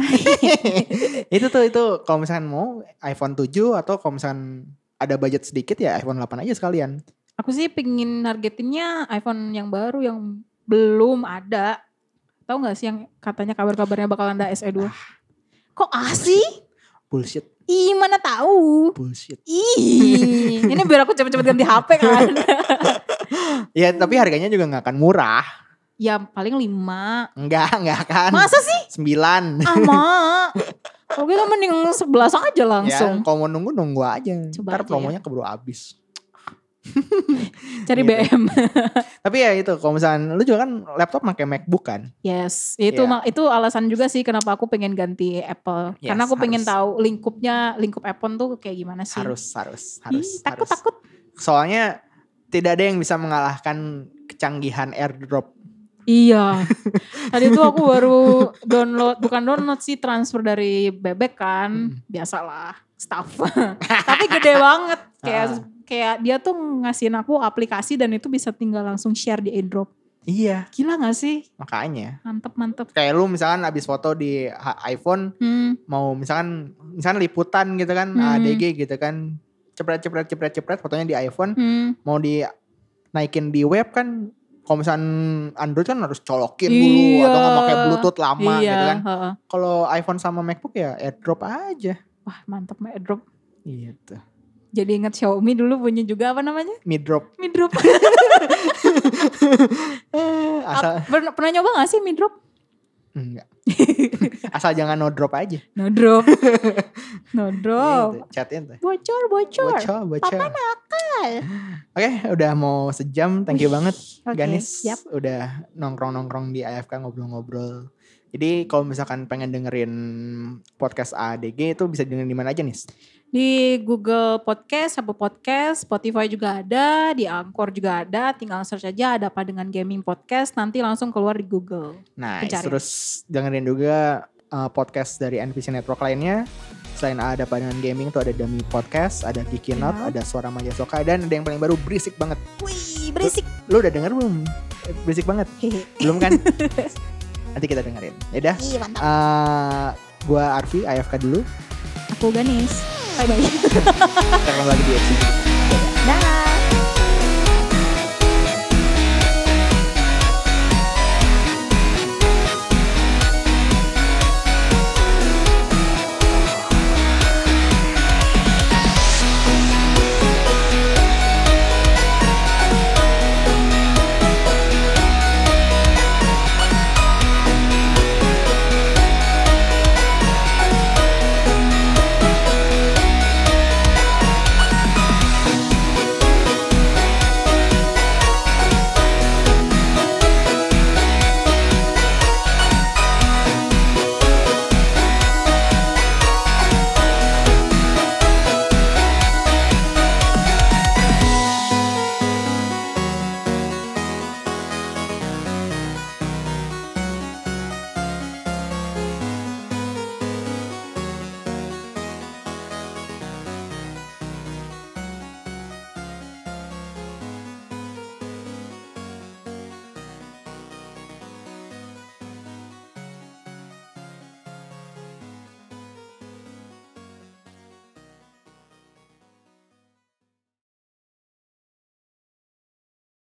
itu tuh itu kalau misalkan mau iPhone 7 atau kalau misalkan ada budget sedikit ya iPhone 8 aja sekalian. Aku sih pingin nargetinnya iPhone yang baru yang belum ada. Tahu nggak sih yang katanya kabar-kabarnya bakal ada SE2? Kok asih? Bullshit, Ih, mana tahu. bullshit. Ih, ini biar aku cepet-cepet ganti HP kan. Ya tapi harganya juga nggak akan murah. ya paling 5. Enggak, enggak akan. Masa sih? 9. Ama. Kalau gitu mending 11 aja langsung. Ya, kalau mau nunggu nunggu aja. Coba Ntar aja ya. promonya keburu habis. Cari gitu. BM. Tapi ya itu kalau misalkan lu juga kan laptop pakai MacBook kan? Yes, itu Iya. ma- itu alasan juga sih kenapa aku pengen ganti Apple. Yes, Karena aku pengen harus. tahu lingkupnya, lingkup iPhone tuh kayak gimana sih. Harus, harus, Ih, harus. takut harus. takut. Soalnya tidak ada yang bisa mengalahkan kecanggihan AirDrop. Iya. Tadi tuh aku baru download, bukan download sih transfer dari bebek kan, Hmm. biasalah staff. Tapi gede banget, kayak Ah. kayak dia tuh ngasihin aku aplikasi dan itu bisa tinggal langsung share di AirDrop. Iya, Gila gak sih? makanya. Mantep mantep. Kayak lu misalkan abis foto di iPhone Hmm. mau misalkan misalkan liputan gitu kan, Hmm. ADG gitu kan. Cepret cepret cepret cepret fotonya di iPhone Hmm. mau di naikin di web kan kalau misalkan Android kan harus colokin dulu atau nggak pakai Iya. Bluetooth lama iya. gitu kan. Kalau iPhone sama MacBook ya AirDrop aja. Wah mantep AirDrop. Gitu. Jadi ingat Xiaomi dulu punya juga apa namanya? Mi drop. Mi Drop. Asal pernah, pernah nyoba gak sih Mi Drop? Enggak. Asal jangan no drop aja. No drop. no drop. Gitu, Chatin tuh. Bocor, bocor. Bocor, bocor. Papa nakal. Oke, udah mau sejam. Thank you banget, Oke, Ganis. siap. Udah nongkrong-nongkrong di AFK ngobrol-ngobrol. Jadi kalau misalkan pengen dengerin podcast ADG itu bisa dengerin di mana aja nih? Di Google Podcast, Apple Podcast, Spotify juga ada, di Anchor juga ada. Tinggal search aja ada apa dengan gaming podcast, nanti langsung keluar di Google. Nice. Pencarian. Terus dengerin juga uh, podcast dari NPC Network lainnya. Selain ada apa dengan gaming tuh ada Dami Podcast, ada Geeky Not, Ya. ada Suara Maja Soka dan ada yang paling baru berisik banget. Wih, berisik. Lu udah denger belum? Eh, Berisik banget. Belum kan? Nanti kita dengerin. Ih, mantap. Uh, gua Arfi, AFK dulu. Aku Ganis. Bye-bye. Kita ketemu lagi di episode. Dah.